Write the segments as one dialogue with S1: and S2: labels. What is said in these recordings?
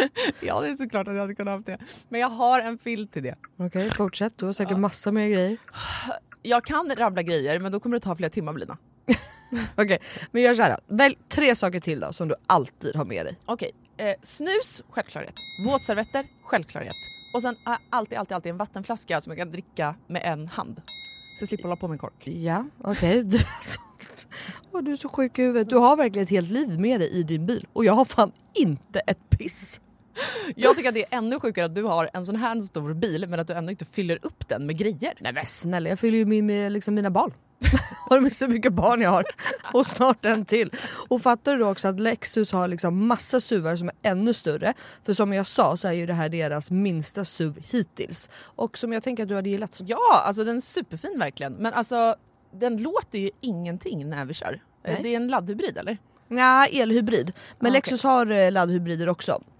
S1: Ja, det är såklart att jag hade kunnat ha det. Men jag har en filt till det.
S2: Okej, fortsätt. Du har säkert massa mer grejer.
S1: Jag kan rabbla grejer, men då kommer det ta flera timmar Lina.
S2: Okej, men gör så här. då. Välj tre saker till då som du alltid har med dig.
S1: Okej, eh, snus, självklarhet. Våtservetter, självklarhet. Och sen har jag alltid, alltid, alltid en vattenflaska som jag kan dricka med en hand. Så jag slipper hålla på med en kork.
S2: Ja, okej. Du, alltså, Åh, du är så sjuk i huvudet. Du har verkligen ett helt liv med dig i din bil. Och jag har fan inte ett piss.
S1: Jag tycker att det är ännu sjukare att du har en sån här stor bil men att du ändå inte fyller upp den med grejer.
S2: Nej men snälla, jag fyller ju min med liksom mina barn. har du så mycket barn jag har? Och snart en till. Och fattar du då också att Lexus har liksom massa SUVar som är ännu större. För som jag sa så är ju det här deras minsta SUV hittills. Och som jag tänker att du hade gillat.
S1: Ja, alltså den är superfin verkligen. Men alltså den låter ju ingenting när vi kör.
S2: Nej.
S1: Det är en laddhybrid eller?
S2: Ja, elhybrid. Men
S1: Ah,
S2: Lexus har eh, laddhybrider också.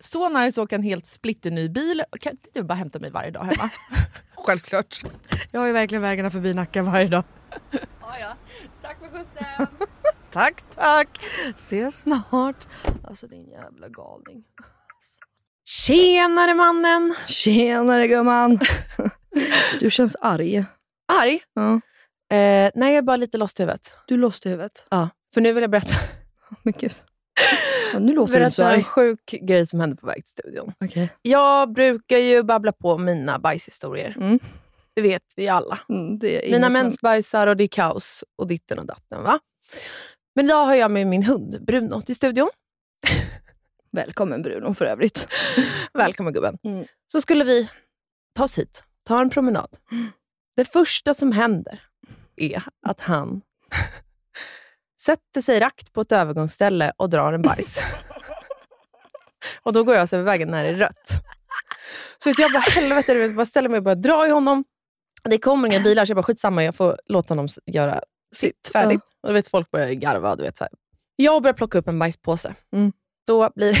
S1: Så nice att åka en helt splitterny bil. Kan inte du bara hämta mig varje dag hemma?
S2: Självklart. Jag har ju verkligen vägarna förbi Nacka varje dag.
S1: ja, ja. Tack för skjutsen.
S2: Tack tack. Ses snart. Alltså din jävla galning.
S3: Tjenare mannen!
S2: Tjenare gumman. Du känns arg.
S3: Arg?
S2: Ja.
S3: Eh, nej, jag är bara lite lost i huvudet.
S2: Du lost i huvudet.
S3: Ja. För nu vill jag berätta,
S2: Men gud. Ja, nu låter du inte så
S3: berätta en sjuk grej som hände på väg till studion.
S2: Okej.
S3: Jag brukar ju babbla på mina bajshistorier.
S2: Mm.
S3: Det vet vi alla.
S2: Mm,
S3: Mina mensbajsar och det är kaos och ditten och datten. Va? Men idag har jag med min hund Bruno till studion.
S2: Välkommen Bruno för övrigt.
S3: Välkommen gubben.
S2: Mm.
S3: Så skulle vi ta oss hit, ta en promenad. Det första som händer är att han sätter sig rakt på ett övergångsställe och drar en bajs. och då går jag över vägen när det är rött. Så jag bara, helvete, vet, bara ställer mig och börjar dra i honom. Det kommer inga bilar, så jag bara, skitsamma, jag får låta honom göra sitt färdigt. Och du vet, folk börjar garva. Du vet, så här. Jag börjar plocka upp en bajspåse.
S2: Mm.
S3: Då blir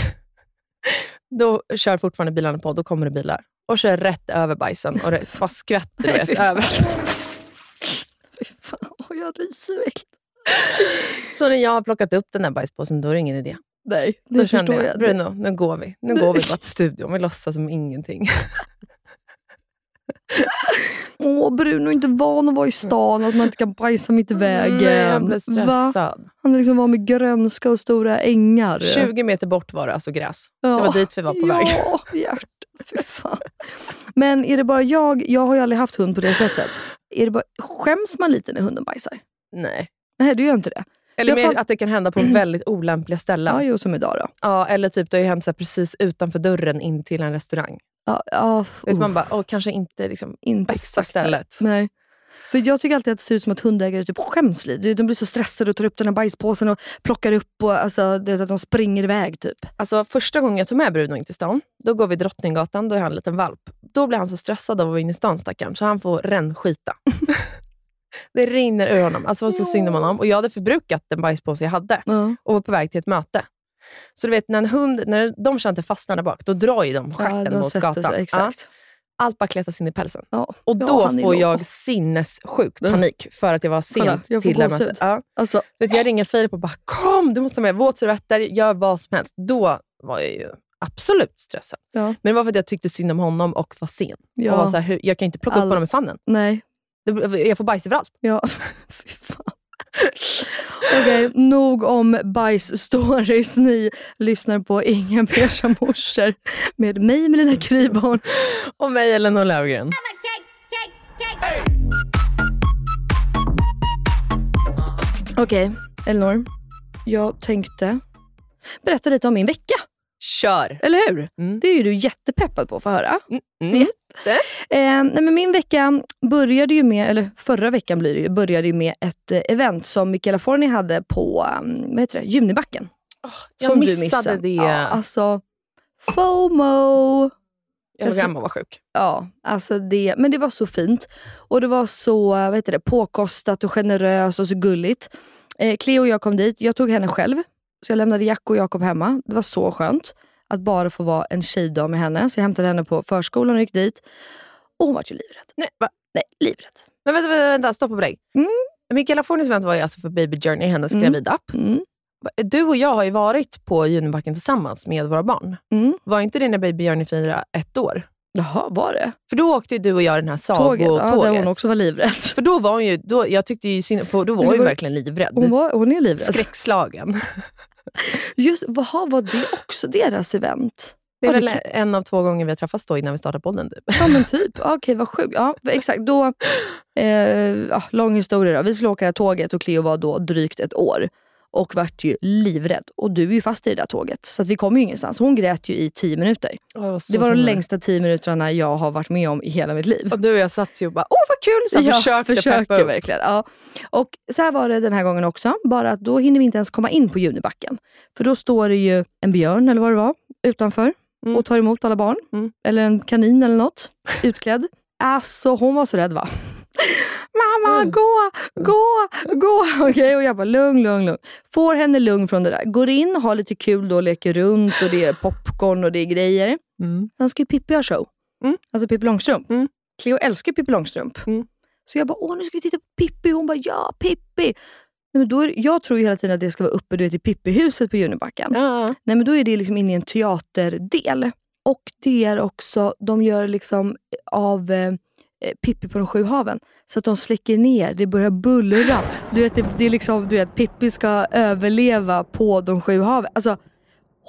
S3: Då kör fortfarande bilarna på, då kommer det bilar. Och kör rätt över bajsen och det bara skvätter
S2: Nej,
S3: vet, överallt.
S2: Fy fan, åh, jag ryser väl.
S3: Så när jag har plockat upp den där bajspåsen, då är det ingen idé.
S2: Nej,
S3: Då
S2: det
S3: kände
S2: förstår
S3: jag,
S2: jag.
S3: Bruno, nu går vi. Nu går vi bara till studion. Vi låtsas som ingenting.
S2: Åh, Bruno är inte van att vara i stan, att man inte kan bajsa mitt i vägen.
S3: Nej, jag blev
S2: Va?
S3: stressad.
S2: Han är liksom van med grönska och stora ängar.
S3: 20 meter bort var det alltså gräs.
S2: Ja.
S3: Det var dit vi var på väg.
S2: Ja, hjärtat. Fy fan. Men är det bara jag, jag har ju aldrig haft hund på det sättet. Är det bara, skäms man lite när hunden bajsar?
S3: Nej.
S2: Nej, du gör inte det.
S3: Eller mer att det kan hända på väldigt olämpliga ställen.
S2: Ja,
S3: Ja,
S2: jo, som idag då.
S3: eller typ det har ju hänt så precis utanför dörren in till en restaurang.
S2: Ja, ja,
S3: Vet man bara, åh, kanske inte liksom
S2: inte
S3: bästa stället.
S2: Nej. För jag tycker alltid att det ser ut som att hundägare typ skäms lite. De blir så stressade och tar upp den här bajspåsen och plockar upp och alltså, det är att de springer iväg typ.
S3: Alltså första gången jag tog med Bruno in till stan, då går vi Drottninggatan, då är han en liten valp. Då blir han så stressad av att vara inne i stan stackaren, så han får rännskita. det rinner ur honom. Alltså det var så synd om honom. Och jag hade förbrukat den bajspåse jag hade
S2: Ja.
S3: och var på väg till ett möte. Så du vet, när en hund, när de känner att det fastnar där bak, då drar ju de stjärten
S2: de
S3: mot gatan.
S2: sig,
S3: Ja, allt bara kletas in i pälsen.
S2: Ja.
S3: Och
S2: Ja,
S3: då får
S2: låg.
S3: jag sinnessjuk panik för att jag var
S2: Kolla,
S3: sent
S2: jag
S3: till det mötet. Ja.
S2: Alltså,
S3: Vet, jag ringer Filip och bara kom, du måste ha med våtservetter, gör vad som helst. Då var jag ju absolut stressad.
S2: Ja.
S3: Men det var för att jag tyckte synd om honom och var sen.
S2: ja.
S3: Och var så här, jag kan inte plocka
S2: All-
S3: upp honom i famnen.
S2: Nej.
S3: Jag får bajs överallt.
S2: Ja, fy fan. Okej, nog om bajsstories. Ni lyssnar på Inga beiga morsor med mig Melina Kryborn.
S3: Och mig, Elinor Löfgren.
S2: Okej, Elinor. Jag tänkte berätta lite om min vecka.
S3: Kör!
S2: Eller hur?
S3: Mm.
S2: Det är ju du jättepeppad på att få höra.
S3: Mm.
S2: Eh, nej, men min vecka började ju med, eller förra veckan blir det ju, började ju med ett eh, event som Michaela Forni hade på um, vad heter det, Junibacken.
S3: jag
S2: som du
S3: missade
S2: missade.
S3: det.
S2: Ja, alltså, FOMO.
S3: jag hemma och var sjuk.
S2: Ja, alltså det, men det var så fint. Och det var så vad heter det, påkostat och generöst och så gulligt. Eh, Cleo och jag kom dit. Jag tog henne själv. Så jag lämnade Jack och Jakob hemma. Det var så skönt att bara få vara en tjejdag med henne. Så jag hämtade henne på förskolan och gick dit. Och hon var ju livrädd.
S3: Nej, va?
S2: Nej, livrädd.
S3: Men vänta, vänta, vänta stoppa på dig.
S2: Mm.
S3: Michaela Fornis event var ju alltså för Baby Journey, hennes
S2: Mm.
S3: gravidapp.
S2: Mm.
S3: Du och jag har ju varit på Junibacken tillsammans med våra barn.
S2: Mm.
S3: Var inte det när Baby Journey firade ett år?
S2: Jaha, var det?
S3: För då åkte ju du och jag den här
S2: Tåget? Ja,
S3: sagotåget.
S2: där hon också var livrädd.
S3: För då var hon ju, då, jag tyckte ju synd, för då var hon ju
S2: var-
S3: verkligen livrädd.
S2: Hon, var, hon är livrädd.
S3: Skräckslagen.
S2: Just, vaha, var det också deras event?
S3: Det är
S2: Ja,
S3: väl
S2: kan-
S3: en av två gånger vi har träffats då innan vi startade podden. Typ.
S2: Ja men typ. Okej vad sjukt. Ja, exakt. Då, eh, lång historia då. Vi skulle åka det här tåget och Cleo var då drygt ett år. Och vart ju livrädd. Och du är ju fast i det där tåget. Så att vi kom ju ingenstans. Hon grät ju i tio minuter. det var de längsta tio minuterna jag har varit med om i hela mitt liv.
S3: Och du och jag satt ju och bara, åh vad kul! Så jag försökte
S2: försöker
S3: peppa upp.
S2: verkligen. Ja. Och så här var det den här gången också. Bara att då hinner vi inte ens komma in på Junibacken. För då står det ju en björn, eller vad det var, utanför
S3: Mm.
S2: och tar emot alla barn.
S3: Mm.
S2: Eller en kanin eller något, utklädd. Alltså hon var så rädd va? Mamma,
S3: Mm.
S2: gå, gå, gå! Okej, och jag bara lugn, lugn, lugn. Får henne lugn från det där. Går in, har lite kul då, leker runt och det är popcorn och det är grejer.
S3: Mm.
S2: Sen ska ju Pippi ha show.
S3: Mm.
S2: Alltså Pippi Långstrump.
S3: Mm.
S2: Cleo älskar Pippi Långstrump.
S3: Mm.
S2: Så jag bara, åh nu ska vi titta på Pippi. Hon bara, ja Pippi. Nej, men då är, jag tror ju hela tiden att det ska vara uppe du vet, i Pippi-huset på Junibacken.
S3: Ja.
S2: Nej, men då är det liksom inne i en teaterdel. Och det är också, de gör liksom av eh, Pippi på de sju haven. Så att de släcker ner, det börjar bullra. Du vet, det, det är liksom, du vet, Pippi ska överleva på de sju haven. Alltså,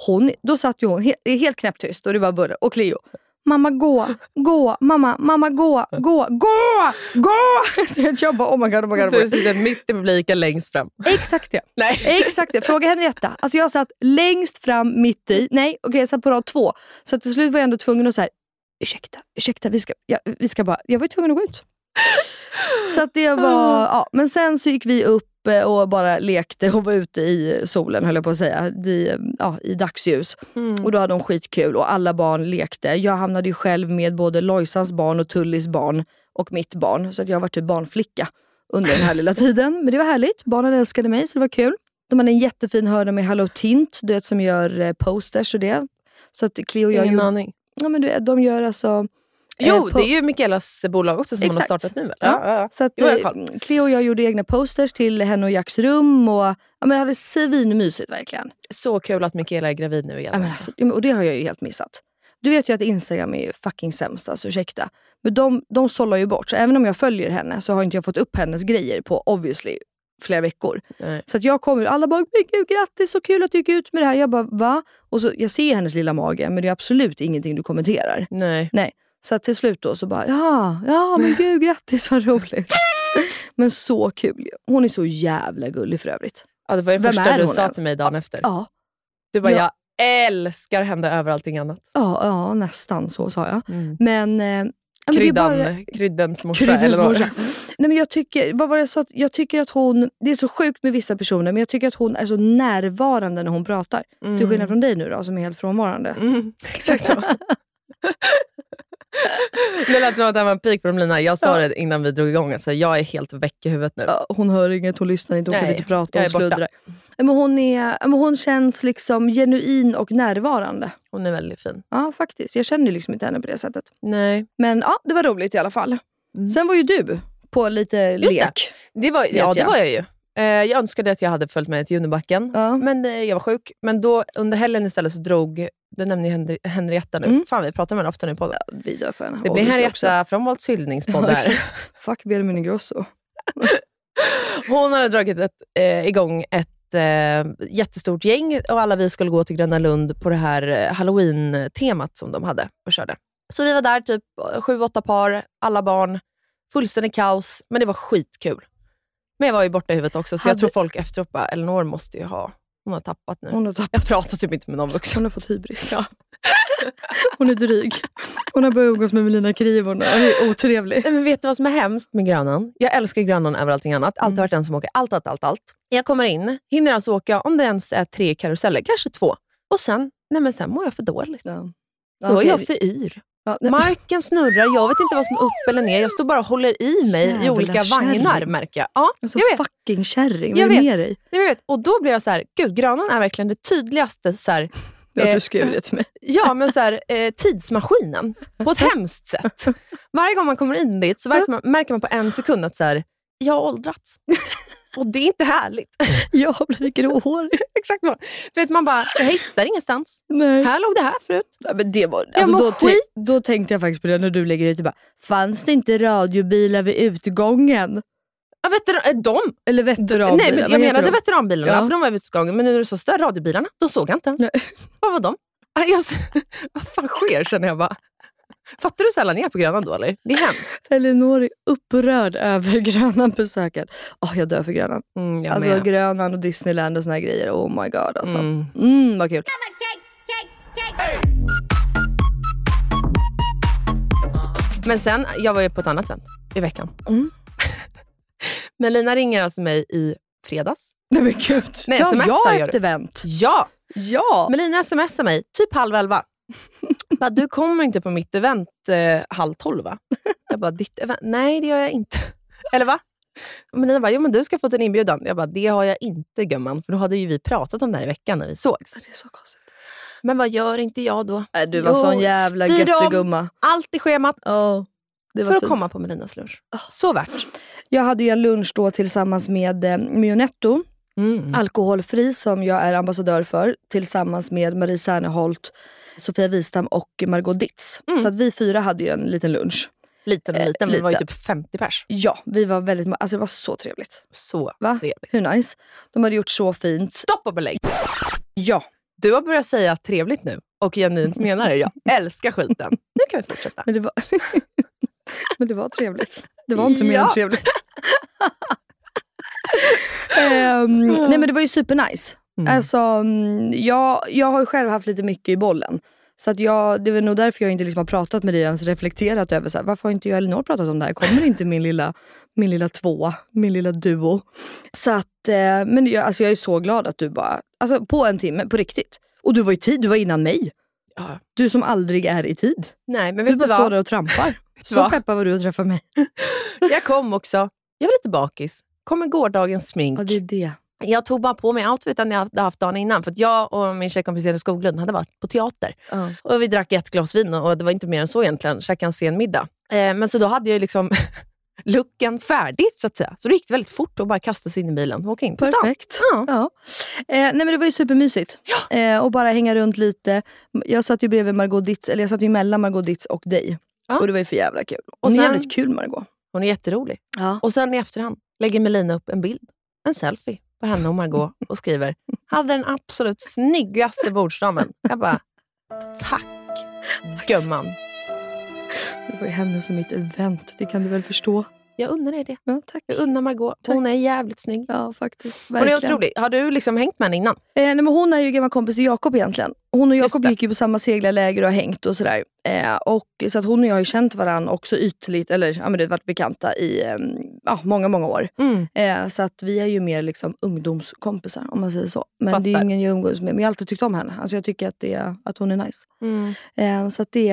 S2: hon, då satt ju hon helt, helt knäpptyst och det var buller. Och Cleo. Mamma gå, gå, mamma, mamma gå, gå, gå, gå! Jag bara oh my god, oh my god. Oh my
S3: Du
S2: god.
S3: sitter mitt i publiken längst fram.
S2: Exakt det.
S3: Nej.
S2: Exakt det. Fråga Henrietta. Alltså jag satt längst fram mitt i. Nej, okej jag satt på rad två. Så till slut var jag ändå tvungen att säga ursäkta, ursäkta, vi ska, ja, vi ska bara... Jag var ju tvungen att gå ut. Så att det var... Ja. Men sen så gick vi upp eh, och bara lekte och var ute i solen, höll jag på att säga. I, ja, i dagsljus.
S3: Mm.
S2: Och då hade de skitkul och alla barn lekte. Jag hamnade ju själv med både Lojsans barn och Tullis barn och mitt barn. Så att jag var typ barnflicka under den här lilla tiden. Men det var härligt. Barnen älskade mig så det var kul. De hade en jättefin hörna med Hello Tint, du vet som gör eh, posters och det. Så att Cleo och jag
S3: Ingen
S2: gjorde,
S3: aning.
S2: Ja, men du vet, de gör alltså... eh,
S3: Jo,
S2: po-
S3: det är ju Mikaelas bolag också som hon har
S2: Exakt.
S3: startat nu väl?
S2: Ja. Så att,
S3: Jo, jag
S2: eh. Cleo och jag gjorde egna posters till henne och Jacks rum. Och, ja, men det hade svinmysigt verkligen.
S3: Så kul att Mikaela är gravid nu igen.
S2: Ja, men alltså, ja, men- och det har jag ju helt missat. Du vet ju att Instagram är fucking sämst, alltså, ursäkta. Men de, de sållar ju bort. Så även om jag följer henne så har inte jag fått upp hennes grejer på obviously flera veckor.
S3: Nej.
S2: Så att jag kommer alla bara, men gud grattis, så kul att du gick ut med det här. Jag bara, va? Och så, jag ser hennes lilla mage, men det är absolut ingenting du kommenterar.
S3: Nej.
S2: Nej. Så att till slut då så bara, ja, ja men gud grattis vad roligt. men så kul. Hon är så jävla gullig för övrigt.
S3: Ja, det var det
S2: Vem
S3: första du sa till mig dagen efter.
S2: Ja,
S3: Du bara,
S2: Ja.
S3: jag älskar henne över allting annat.
S2: ja, ja nästan så sa jag.
S3: Mm.
S2: Men, eh,
S3: Kryddan,
S2: bara-
S3: kryddens morsa.
S2: Kryddens morsa. Nej, men jag, tycker, vad var det jag, sa? Att jag tycker att hon, det är så sjukt med vissa personer, men jag tycker att hon är så närvarande när hon pratar. Till skillnad från dig nu då, som är helt frånvarande.
S3: Mm, exakt så. det lät som att det var en pik på de lina. Jag sa
S2: Ja.
S3: det innan vi drog igång. Alltså, jag är helt väck i huvudet nu.
S2: Hon hör inget, hon lyssnar inte, hon kan
S3: Nej,
S2: inte prata, hon sluddrar. Men hon, är, men hon känns liksom genuin och närvarande.
S3: Hon är väldigt fin.
S2: Ja, faktiskt. Jag känner liksom inte henne på det sättet.
S3: Nej.
S2: Men ja, det var roligt i alla fall.
S3: Mm.
S2: Sen var ju du på lite
S3: Just det.
S2: lek.
S3: Det var, ja, det
S2: jag.
S3: var jag ju. Eh, jag önskade att jag hade följt med till Junibacken,
S2: Ja.
S3: men eh, jag var sjuk. Men då under helgen istället så drog, du nämnde Henri- Henrietta nu.
S2: Mm.
S3: Fan, vi pratar med henne ofta nu på podden.
S2: Vi dör för henne.
S3: Det blir. Henrietta från Volts hyllningspodd
S2: Ja, exakt. Fuck Benjamin Ingrosso.
S3: Hon hade dragit ett, eh, igång ett eh, jättestort gäng och alla vi skulle gå till Gröna Lund på det här halloween-temat som de hade och körde. Så vi var där typ sju, åtta par, alla barn. Fullständigt kaos, men det var skitkul. Men jag var ju borta i huvudet också, så jag
S2: Hade-
S3: tror folk efteråt bara, Elinor måste ju ha Hon har tappat nu.
S2: Hon har, tappat,
S3: Jag pratar typ inte med någon vuxen.
S2: hon har fått hybris. hon är dryg. Hon har börjat umgås med Melina Krivon och är otrevlig.
S3: Men vet du vad som är hemskt med Grönan? Jag älskar Grönan över allting annat. Alltid
S2: Mm.
S3: varit den som åker allt, allt, allt, allt. Jag kommer in, hinner alltså åka, om det ens är tre karuseller, kanske två. Och sen, nej men sen mår jag för dåligt.
S2: Ja.
S3: Då är jag för yr.
S2: Ja,
S3: Marken snurrar, jag vet inte vad som är upp eller ner. Jag står bara och håller i mig i
S2: Jävla
S3: olika
S2: kärring.
S3: vagnar märker jag. Ja,
S2: alltså,
S3: jag vet.
S2: fucking kärring.
S3: Jag
S2: Vad är det med dig?
S3: Jag vet. Och då blev jag så här, gud Grönan är verkligen det tydligaste så här,
S2: Ja,
S3: Eh,
S2: du skrev det till mig.
S3: Ja, men så här, eh, tidsmaskinen. På ett hemskt sätt. Varje gång man kommer in dit så märker man, märker man på en sekund att så här, jag har åldrats. Och det är inte härligt.
S2: Jag har blivit gråhårig.
S3: Exakt vad. Du vet, man bara, jag hittar ingenstans.
S2: Nej.
S3: Här låg det här förut.
S2: Ja, men det var, alltså, då,
S3: skit.
S2: då tänkte jag faktiskt på det när du lägger ut. Bara, Fanns det inte radiobilar vid utgången?
S3: Ja, veteran, eh, de?
S2: Eller veteranbilar?
S3: Nej, men jag menade
S2: de?
S3: veteranbilarna,
S2: Ja.
S3: för de var vid utgången. Men nu är det så större radiobilarna, de såg jag inte ens.
S2: Nej.
S3: Vad var de? Jag, vad fan sker, känner jag bara. Fattar du sällan ner på Grönan då, eller? Det är hemskt.
S2: Elinor är upprörd över Grönan-besöket. Åh, jag dör för Grönan.
S3: Mm, jag
S2: Alltså
S3: med.
S2: Grönan och Disneyland och såna här grejer. Oh my god alltså. Mm,
S3: Mm.
S2: vad kul.
S3: Men sen, jag var ju på ett annat event i veckan.
S2: Mm.
S3: Melina ringer alltså mig i fredags.
S2: Nej men gud.
S3: Nej,
S2: ja, jag ett event.
S3: Ja!
S2: Ja.
S3: Melina smsar mig typ halv elva. Bara, du kommer inte på mitt event eh, halv tolv va? Jag bara, ditt event? Nej, det gör jag inte. Eller va? Och Melina bara, jo men du ska få en inbjudan. Jag bara, det har jag inte gumman. För då hade ju vi pratat om det här i veckan när vi sågs.
S2: Det är så konstigt.
S3: Men vad gör inte jag då?
S2: Nej, du var
S3: Jo,
S2: sån jävla göttegumma.
S3: Allt i schemat
S2: var
S3: för att
S2: fint.
S3: komma på Melinas lunch. Så värt.
S2: Jag hade ju en lunch då tillsammans med eh, Mionetto,
S3: Mm.
S2: alkoholfri, som jag är ambassadör för. Tillsammans med Marie Serneholt, Sofia Wistam och Margot Ditz.
S3: Mm.
S2: Så att vi fyra hade ju en liten lunch.
S3: Liten och
S2: Eh,
S3: liten, men det var ju typ 50 pers.
S2: Ja, vi var väldigt Alltså det var så trevligt.
S3: Så
S2: Va?
S3: trevligt.
S2: Hur nice? De hade gjort så fint.
S3: Stopp och belägg.
S2: Ja,
S3: Du har börjat säga trevligt nu och genuint menar det. Jag älskar skiten. Nu kan vi fortsätta.
S2: men det var, men det var trevligt. Det var inte mer
S3: Ja.
S2: än trevligt. Ehm, nej men det var ju supernice.
S3: Mm.
S2: Alltså, mm, jag, jag har ju själv haft lite mycket i bollen. Så att jag, det är nog därför jag inte liksom har pratat med dig och ens reflekterat över så här, varför har inte jag och Elinor pratat om det här? Kommer inte min lilla, min lilla tvåa, min lilla duo? Så att, eh, men jag, alltså jag är så glad att du bara, alltså på en timme, på riktigt. Och du var i tid, du var innan mig.
S3: Ja.
S2: Du som aldrig är i tid.
S3: Nej, men
S2: Du
S3: vet du
S2: bara står
S3: vad?
S2: där och trampar. Så peppad var du att träffa mig.
S3: Jag kom också. Jag var lite bakis. Kom med gårdagens smink.
S2: Ja, det är det.
S3: Jag tog bara på mig outfiten jag hade haft dagen innan. För att jag och min tjejkompis Jenny Skoglund hade varit på teater.
S2: Ja.
S3: Och Vi drack ett glas vin och det var inte mer än så egentligen. Käkade en sen middag. Eh, men så då hade jag liksom looken färdig, så att säga. Så det gick väldigt fort att bara kasta sig in i bilen och åka in på stan.
S2: Perfekt.
S3: Ja.
S2: Ja. Eh, nej men det var ju supermysigt. Eh, och bara hänga runt lite. Jag satt ju bredvid Margot Ditz, eller jag satt ju mellan Margot Ditz och dig.
S3: Ja.
S2: Och det var ju för jävla kul.
S3: Och
S2: Hon är
S3: sen-
S2: jävligt kul Margot.
S3: Hon är jätterolig.
S2: Ja.
S3: Och sen i efterhand lägger Melina upp en bild, en selfie, på henne och Margot och skriver “Hade den absolut snyggaste bordsdamen”. Jag bara “Tack gumman”.
S2: Det var ju hennes och mitt event, det kan du väl förstå?
S3: Jag unnar dig det.
S2: Ja, tack.
S3: Jag unnar Margot.
S2: Tack.
S3: Hon är jävligt snygg.
S2: Ja, faktiskt.
S3: Hon är
S2: Verkligen.
S3: otrolig. Har du liksom hängt med henne innan?
S2: Eh, nej, men hon är ju gammal kompis till Jakob egentligen. Hon och Jakob gick ju på samma seglarläger och har hängt och sådär. Eh, och, så att hon och jag har ju känt varandra också ytligt, eller ja, men det har varit bekanta i eh, ja, många, många år. Eh, så att vi är ju mer liksom ungdomskompisar om man säger så. Men det är ju
S3: Fattar.
S2: ingen jag umgås med. Men jag har alltid tyckt om henne. Alltså jag tycker att, det att hon är nice.
S3: Mm.
S2: Eh, så att det,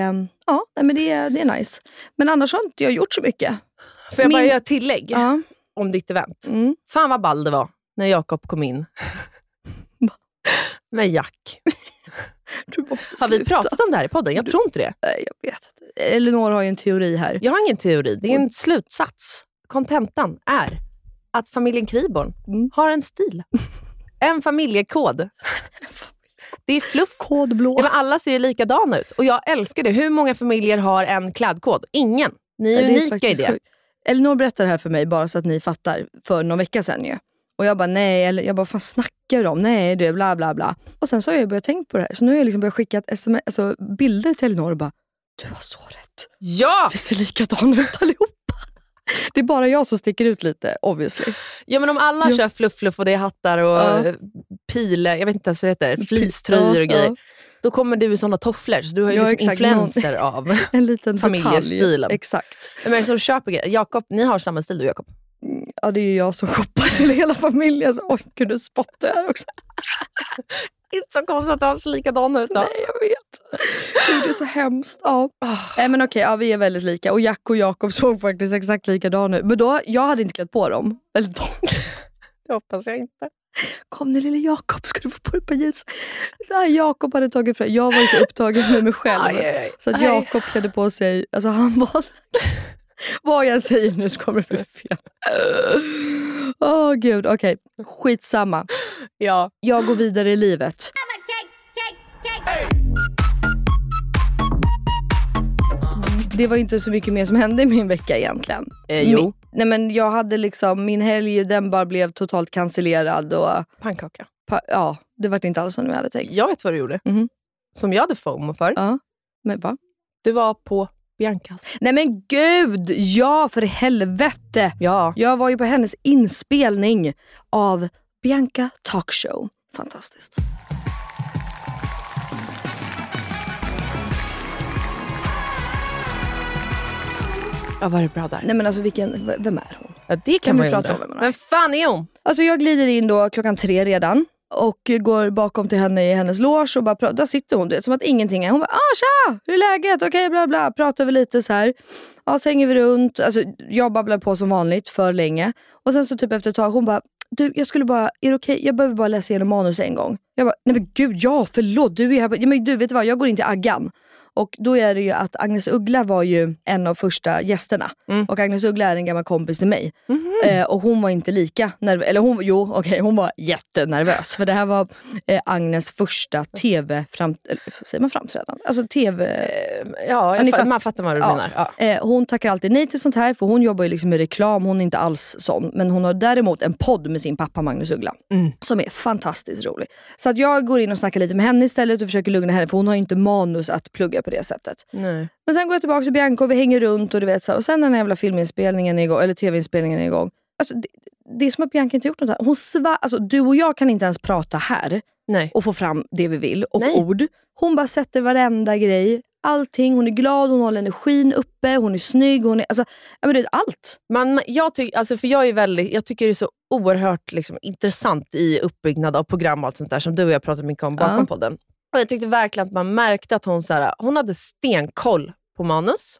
S2: ja, men det, det är nice. Men annars har inte jag gjort så mycket.
S3: Får jag bara
S2: Min-
S3: göra ett tillägg
S2: Ja.
S3: om ditt event?
S2: Mm.
S3: Fan vad ball det var när Jakob kom in. Med Jack.
S2: Du måste
S3: Har vi
S2: sluta.
S3: pratat om det här i podden? Jag tror inte det.
S2: Nej, jag vet. Elinor har ju en teori här.
S3: Jag har ingen teori. Det är en slutsats. Kontentan är att familjen Kriborn
S2: Mm.
S3: har en stil. En familjekod. Det är fluff.
S2: Kod blå.
S3: Ja, men alla ser ju likadana ut och jag älskar det. Hur många familjer har en klädkod? Ingen. Ni är
S2: Ja,
S3: unika i det.
S2: sjukt. Elinor berättade det här för mig bara så att ni fattar för någon vecka sedan ju. Och jag bara nej, eller jag bara fan snackar du om? Nej du, bla bla bla. Och sen så har jag börjat tänka på det här. Så nu har jag liksom börjat skicka ett SMS, alltså bilder till Elinor och bara, du har så rätt.
S3: Ja!
S2: Vi ser likadana ut allihopa. Det är bara jag som sticker ut lite obviously.
S3: Ja men om alla
S2: Ja.
S3: kör fluff-fluff och det är hattar och
S2: Ja.
S3: pile, jag vet inte ens vad det heter, fleecetröjor och grejer.
S2: ja.
S3: Då kommer du i såna tofflor, så du har ju
S2: Ja,
S3: liksom influenser av.
S2: En liten
S3: Familjestilen.
S2: Exakt.
S3: Men så köper grejer. Jakob, ni har samma stil du Jakob.
S2: Ja, det är ju jag som shoppar till hela familjen. Så, oj, gud, du spottar här också.
S3: Inte så konstigt att de ser likadana ut
S2: Nej, jag vet. Gud, det är så hemskt. Ja. Nej, men okej, ja, vi är väldigt lika. Och Jack och Jakob såg faktiskt exakt likadana ut. Men då, jag hade inte klätt på dem. Eller de.
S3: Det hoppas jag inte.
S2: Kom nu lille Jakob, ska du få på dig ett par jeans? Nej, Jakob hade tagit fram. Jag var ju så upptagen med mig själv.
S3: Aj, aj, aj.
S2: Så att. Jakob klädde på sig, alltså han var... Vad jag säger nu så kommer det bli fel. Åh gud, okej. Skitsamma.
S3: Ja.
S2: Jag går vidare i livet. Det var inte så mycket mer som hände i min vecka egentligen.
S3: Eh, jo.
S2: Nej men jag hade liksom, min helg den bara blev totalt cancellerad och
S3: Pannkaka.
S2: pa, ja, det var inte alls som jag hade tänkt.
S3: Jag vet vad du gjorde.
S2: Mhm.
S3: Som jag hade FOMO för.
S2: Ja. Men va?
S3: Du var på Biancas.
S2: Nej men gud! Ja, för helvete!
S3: Ja.
S2: Jag var ju på hennes inspelning av Bianca Talkshow. Fantastiskt.
S3: Ja, var det bra där?
S2: Nej men alltså vilken, vem är hon?
S3: Ja, det kan,
S2: Kan
S3: man
S2: vi
S3: ju
S2: prata
S3: undra.
S2: om vem
S3: fan är hon?
S2: Alltså jag glider in då klockan tre redan och går bakom till henne i hennes loge och bara pratar. Där sitter hon, du vet, som att ingenting är. Hon bara ah, “tja, hur är läget? Okej, bla bla”. Pratar vi lite så här. Ja, så hänger vi runt. Alltså, jag babblar på som vanligt för länge. Och sen så typ efter ett tag, hon bara “du, jag skulle bara, är det okej? Jag behöver bara läsa igenom manus en gång”. Jag bara “nej men gud, ja förlåt, du är här”. Ja, men du vet du vad, jag går in till Aggan. Och då är det ju att Agnes Uggla var ju en av första gästerna.
S3: Mm.
S2: Och Agnes Uggla är en gammal kompis till mig. Eh, och hon var inte lika nervös. Eller hon, jo, okej, hon var jättenervös. För det här var eh, Agnes första tv fram, eller, säger man framträdande? Alltså tv...
S3: Ja,
S2: Ja,
S3: jag fa-
S2: fatt-
S3: man fattar vad du
S2: Ja.
S3: menar. Ja.
S2: Eh, hon tackar alltid nej till sånt här för hon jobbar ju liksom med reklam. Hon är inte alls sån. Men hon har däremot en podd med sin pappa Magnus Uggla.
S3: Mm.
S2: Som är fantastiskt rolig. Så att jag går in och snackar lite med henne istället och försöker lugna henne. För hon har ju inte manus att plugga på det sättet.
S3: Nej.
S2: Men sen går jag tillbaka till Bianca och vi hänger runt och du vet så. här. Och sen när den här jävla filminspelningen är igång, eller tv-inspelningen är igång. Alltså, det, det är som att Bianca inte gjort något här. Hon sva, alltså, du och jag kan inte ens prata här
S3: Nej.
S2: och få fram det vi vill. Och
S3: Nej.
S2: ord. Hon bara sätter varenda grej. Allting. Hon är glad, hon håller energin uppe, hon är snygg. Hon är, alltså, ja, men det är allt.
S3: Man, jag, ty, alltså för jag, är väldigt, jag tycker det är så oerhört liksom, intressant i uppbyggnad av program och allt sånt där som du och jag pratat mycket om bakom
S2: Ja.
S3: podden. Och jag tyckte verkligen att man märkte att hon, så här, hon hade stenkoll på manus.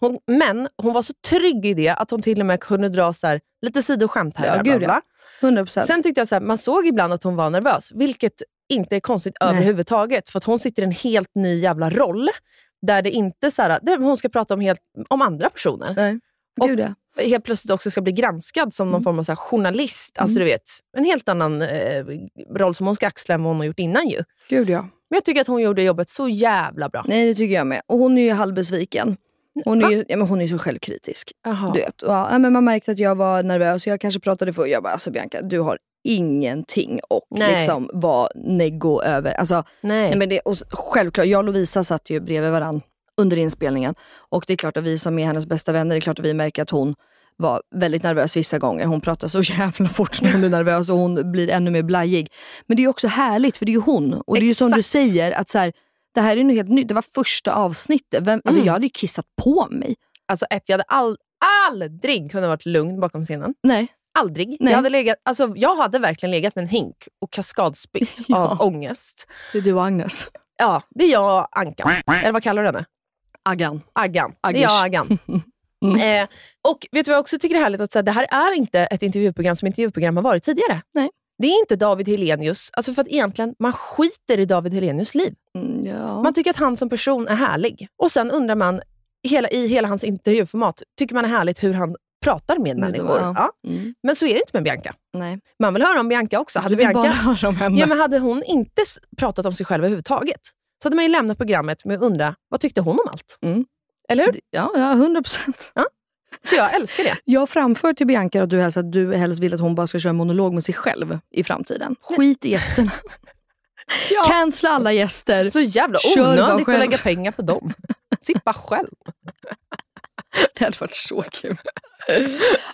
S3: Hon, men hon var så trygg i det att hon till och med kunde dra så här, lite sidoskämt här.
S2: Ja, gud, ja. 100%.
S3: Sen tyckte jag så här, man såg ibland att hon var nervös, vilket inte är konstigt
S2: Nej.
S3: överhuvudtaget. För att hon sitter i en helt ny jävla roll, där det inte så här, där hon ska prata om, helt, om andra personer.
S2: Nej.
S3: Och-
S2: Gud, ja.
S3: Helt plötsligt också ska bli granskad som någon
S2: Mm.
S3: form av så journalist. Alltså
S2: Mm.
S3: du vet, en helt annan eh, roll som hon ska axla än vad hon har gjort innan ju.
S2: Gud ja.
S3: Men jag tycker att hon gjorde jobbet så jävla bra.
S2: Nej det tycker jag med. Och hon är ju halvbesviken. Hon är ju ja, men hon är så självkritisk.
S3: Jaha.
S2: Du vet. Ja, men man märkte att jag var nervös. Jag kanske pratade för Jag bara, alltså Bianca, du har ingenting och
S3: Nej.
S2: liksom vara neggo över. Alltså,
S3: Nej.
S2: nej, men det, och självklart, jag och Lovisa satt ju bredvid varandra under inspelningen. Och det är klart att vi som är hennes bästa vänner, det är klart att vi märker att hon var väldigt nervös vissa gånger. Hon pratar så jävla fort när hon blir nervös och hon blir ännu mer blajig. Men det är också härligt för det är ju hon. Och det är ju som du säger, att så här, det här är något helt nytt. Det var första avsnittet. Vem, alltså,
S3: Mm.
S2: Jag hade ju kissat på mig.
S3: Alltså ett, jag hade all, aldrig kunnat varit lugn bakom scenen.
S2: Nej.
S3: Aldrig.
S2: Nej.
S3: Jag, hade legat, alltså, jag hade verkligen legat med en hink och kaskadspytt
S2: Ja.
S3: av ångest.
S2: Det är du och Agnes.
S3: Ja, det är jag och Ankan. Eller vad kallar du henne?
S2: Aggan.
S3: Aggan. Det är jag Aggan. Eh, och vet du vad jag också tycker är härligt? Att så här, det här är inte ett intervjuprogram som intervjuprogram har varit tidigare.
S2: Nej.
S3: Det är inte David Helenius. Alltså för att egentligen, man skiter i David Helenius liv.
S2: Mm, ja.
S3: Man tycker att han som person är härlig. Och sen undrar man, hela, i hela hans intervjuformat, tycker man är härligt hur han pratar med människor.
S2: vad?
S3: Ja.
S2: Mm.
S3: Men så är det inte med Bianca.
S2: Nej.
S3: Man vill höra om Bianca också. Hade Bianca
S2: bara höra om henne.
S3: Ja, men hade hon inte pratat om sig själv överhuvudtaget, så hade man ju lämnat programmet med att undra, vad tyckte hon om allt?
S2: Mm.
S3: Eller hur?
S2: Ja, ja, 100 procent.
S3: Så jag älskar det.
S2: Jag framför till Bianca att du, helst, att du helst vill att hon bara ska köra monolog med sig själv i framtiden. Skit i gästerna.
S3: Ja.
S2: Cancella alla gäster.
S3: Så jävla onödigt att lägga pengar på dem. Sippa själv.
S2: Det hade varit så kul.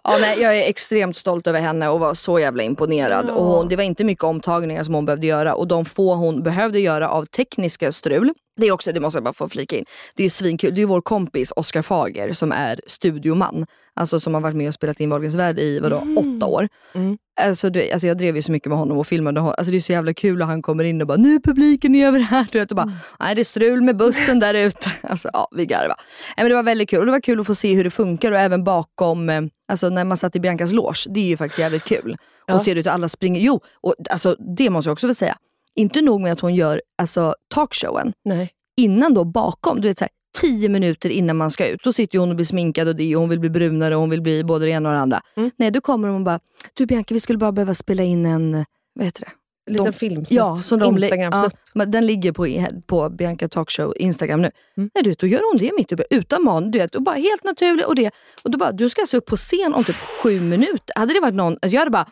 S2: Ja, nej, jag är extremt stolt över henne och var så jävla imponerad. Och hon, det var inte mycket omtagningar som hon behövde göra och de få hon behövde göra av tekniska strul det är också, det måste jag bara få flika in. Det är svinkul. Det är vår kompis Oskar Fager som är studioman. Alltså som har varit med och spelat in Wahlgrens värld i vadå, mm. åtta år. Mm. Alltså, det, alltså jag drev ju så mycket med honom och filmade honom. Alltså det är så jävla kul att han kommer in och bara “nu är publiken över här”. Du vet, och bara, mm. “nej det är strul med bussen där ute”. Alltså, ja, vi garvade. Men det var väldigt kul. Och det var kul att få se hur det funkar och även bakom, eh, alltså när man satt i Biancas loge. Det är ju faktiskt jävligt kul. Ja. Och ser ut att alla springer. Jo, och alltså, det måste jag också få säga inte nog med att hon gör alltså, talkshowen.
S3: Nej.
S2: Innan då bakom, du vet så här, tio minuter innan man ska ut. Då sitter hon och blir sminkad och det och hon vill bli brunare och hon vill bli både det ena och det andra. Mm. Nej, då kommer hon och bara, du Bianca vi skulle bara behöva spela in en, vad heter det?
S3: En liten film.
S2: Ja, som de, ja, den ligger på, på Bianca Talkshow Instagram nu. Mm. Nej, du vet, då gör hon det mitt uppe, utan man. Du vet, och bara helt naturligt. Och, det, och då bara, du ska alltså upp på scen om typ sju minuter. Hade det varit någon, alltså jag hade bara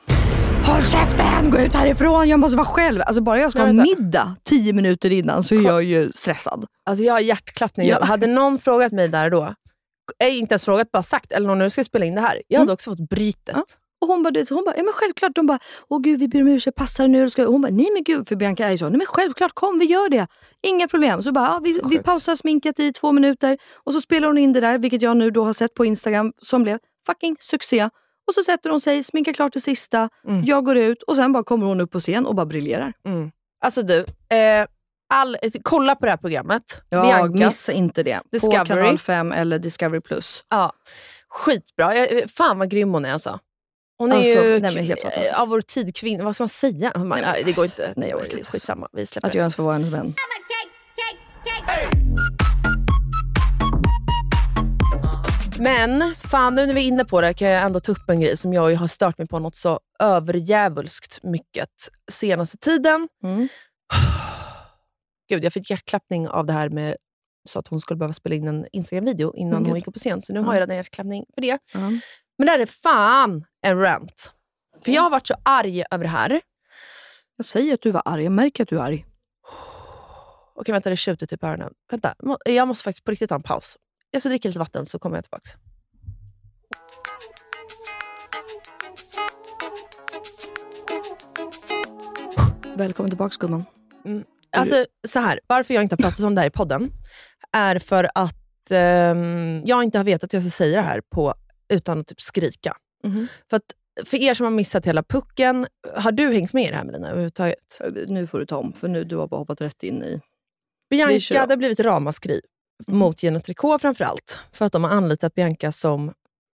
S2: Håll käften, gå ut härifrån, jag måste vara själv. Alltså bara jag ska jag ha middag tio minuter innan så är jag ju stressad.
S3: Alltså jag har hjärtklappning. Ja. Hade någon frågat mig där då, äh, inte ens frågat, bara sagt eller nu ska jag spela in det här. Jag hade mm. också fått brytet. Ja.
S2: Och hon bara, hon bara, ja men självklart. De bara, åh gud vi ber om ursäkt, passar nu? Och hon bara, nej men gud, för Bianca är ju så. Nej men självklart, kom vi gör det. Inga problem. Så bara, ja, vi, vi pausar sminket i två minuter och så spelar hon in det där, vilket jag nu då har sett på Instagram, som blev fucking succé. Och så sätter hon sig, sminkar klart det sista, mm. jag går ut och sen bara kommer hon upp på scen och bara briljerar.
S3: Mm. Alltså du, eh, all, kolla på det här programmet.
S2: Ja, Biancas. missa inte det. Discovery. På kanal 5 eller Discovery+. Plus.
S3: Ja, skitbra. Fan vad grym hon är alltså. Hon är alltså, ju nej, helt fantastisk. av vår tid kvinna. Vad ska man säga? Man, nej, men, det går inte. Nej, jag orkar inte. Skitsamma. Vi släpper
S2: Att jag ens får vara hennes vän.
S3: Men fan, nu när vi är inne på det kan jag ändå ta upp en grej som jag har stört mig på något så överjävulskt mycket senaste tiden. Mm. Gud, jag fick hjärtklappning av det här med så att hon skulle behöva spela in en Instagram-video innan mm. hon gick upp på scen. Så nu mm. har jag redan hjärtklappning för det. Mm. Men det här är fan en rant. För jag har varit så arg över det här.
S2: Jag säger att du var arg. Jag märker att du är arg.
S3: Okej, vänta. Det tjuter typ i öronen. Vänta, jag måste faktiskt på riktigt ta en paus. Jag ska dricka lite vatten så kommer jag tillbaka.
S2: Välkommen tillbaka gumman.
S3: Mm. Alltså, så här, varför jag inte har pratat om det här i podden är för att eh, jag inte har vetat att jag ska säga det här på, utan att typ skrika. Mm. För att för er som har missat hela pucken, har du hängt med i det här Melina överhuvudtaget?
S2: Nu får du ta om, för nu du har bara hoppat rätt in i...
S3: Bianca, det har blivit ramaskri mm. mot Gina Tricot framförallt, för att de har anlitat Bianca som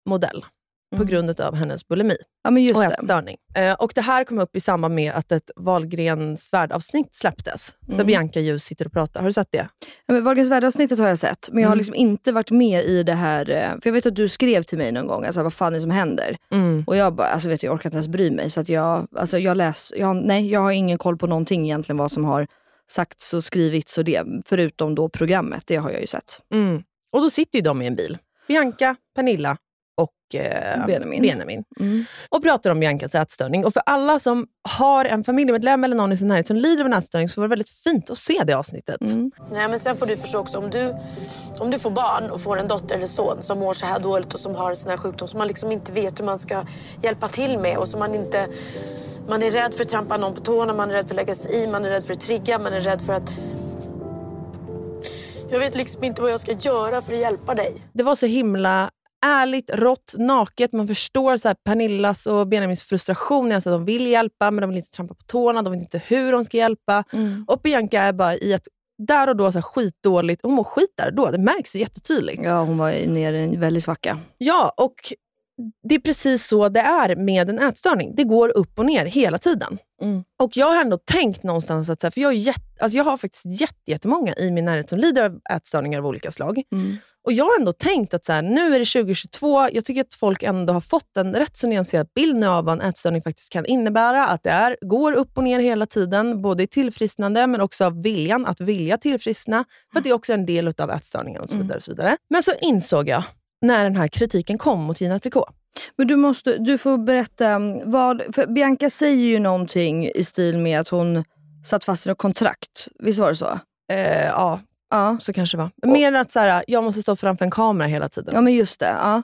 S3: modell på mm. grund av hennes bulimi
S2: ja, men just
S3: och ätstörning. Eh, och det här kom upp i samband med att ett Wahlgrens värld-avsnitt släpptes, mm. där Bianca ju sitter och pratar. Har du sett det?
S2: Ja, men Wahlgrens värld-avsnittet har jag sett, men jag har mm. liksom inte varit med i det här... Eh, för Jag vet att du skrev till mig någon gång, alltså, vad fan är det som händer? Mm. Och jag bara, alltså, vet du, jag orkar inte ens bry mig. Så att jag, alltså, jag, läs, jag, nej, jag har ingen koll på någonting egentligen vad som har sagts och skrivits och det, förutom då programmet. Det har jag ju sett.
S3: Mm. Och då sitter ju de i en bil. Bianca, Pernilla eh, Benjamin. Benjamin. Mm. Och pratar om Biancas ätstörning. Och för alla som har en familjemedlem eller någon i sin närhet som lider av en ätstörning så var det väldigt fint att se det avsnittet. Mm.
S4: Nej, men sen får du förstå också, om du, om du får barn och får en dotter eller son som mår så här dåligt och som har en sån här sjukdom som man liksom inte vet hur man ska hjälpa till med och som man inte man är rädd för att trampa någon på tårna, man är rädd för att lägga sig i, man är rädd för att trigga, man är rädd för att... Jag vet liksom inte vad jag ska göra för att hjälpa dig.
S3: Det var så himla ärligt, rått, naket. Man förstår så här Pernillas och Benjamins frustration. Alltså de vill hjälpa, men de vill inte trampa på tårna. De vet inte hur de ska hjälpa. Mm. Och Bianca är bara i ett där och då så här, skitdåligt. Hon mår skit där och då. Det märks jättetydligt.
S2: Ja, hon var nere i en väldig svacka.
S3: Ja, och det är precis så det är med en ätstörning. Det går upp och ner hela tiden. Mm. Och Jag har ändå tänkt någonstans, att, för jag, är jätt, alltså jag har faktiskt jättemånga i min närhet som lider av ätstörningar av olika slag. Mm. Och Jag har ändå tänkt att så här, nu är det 2022, jag tycker att folk ändå har fått en rätt så nyanserad bild nu av vad en ätstörning faktiskt kan innebära. Att det är, går upp och ner hela tiden, både i tillfrisknande men också av viljan att vilja tillfriskna. För det är också en del av ätstörningen och så mm. vidare. Och så vidare. Men så insåg jag när den här kritiken kom mot Gina Tricot.
S2: Men du, måste, du får berätta, mm, vad, för Bianca säger ju någonting i stil med att hon satt fast i något kontrakt. Visst var det så?
S3: Eh, ja, ja, så kanske det var. Mer än att så här, jag måste stå framför en kamera hela tiden.
S2: Ja, men just det. Ja.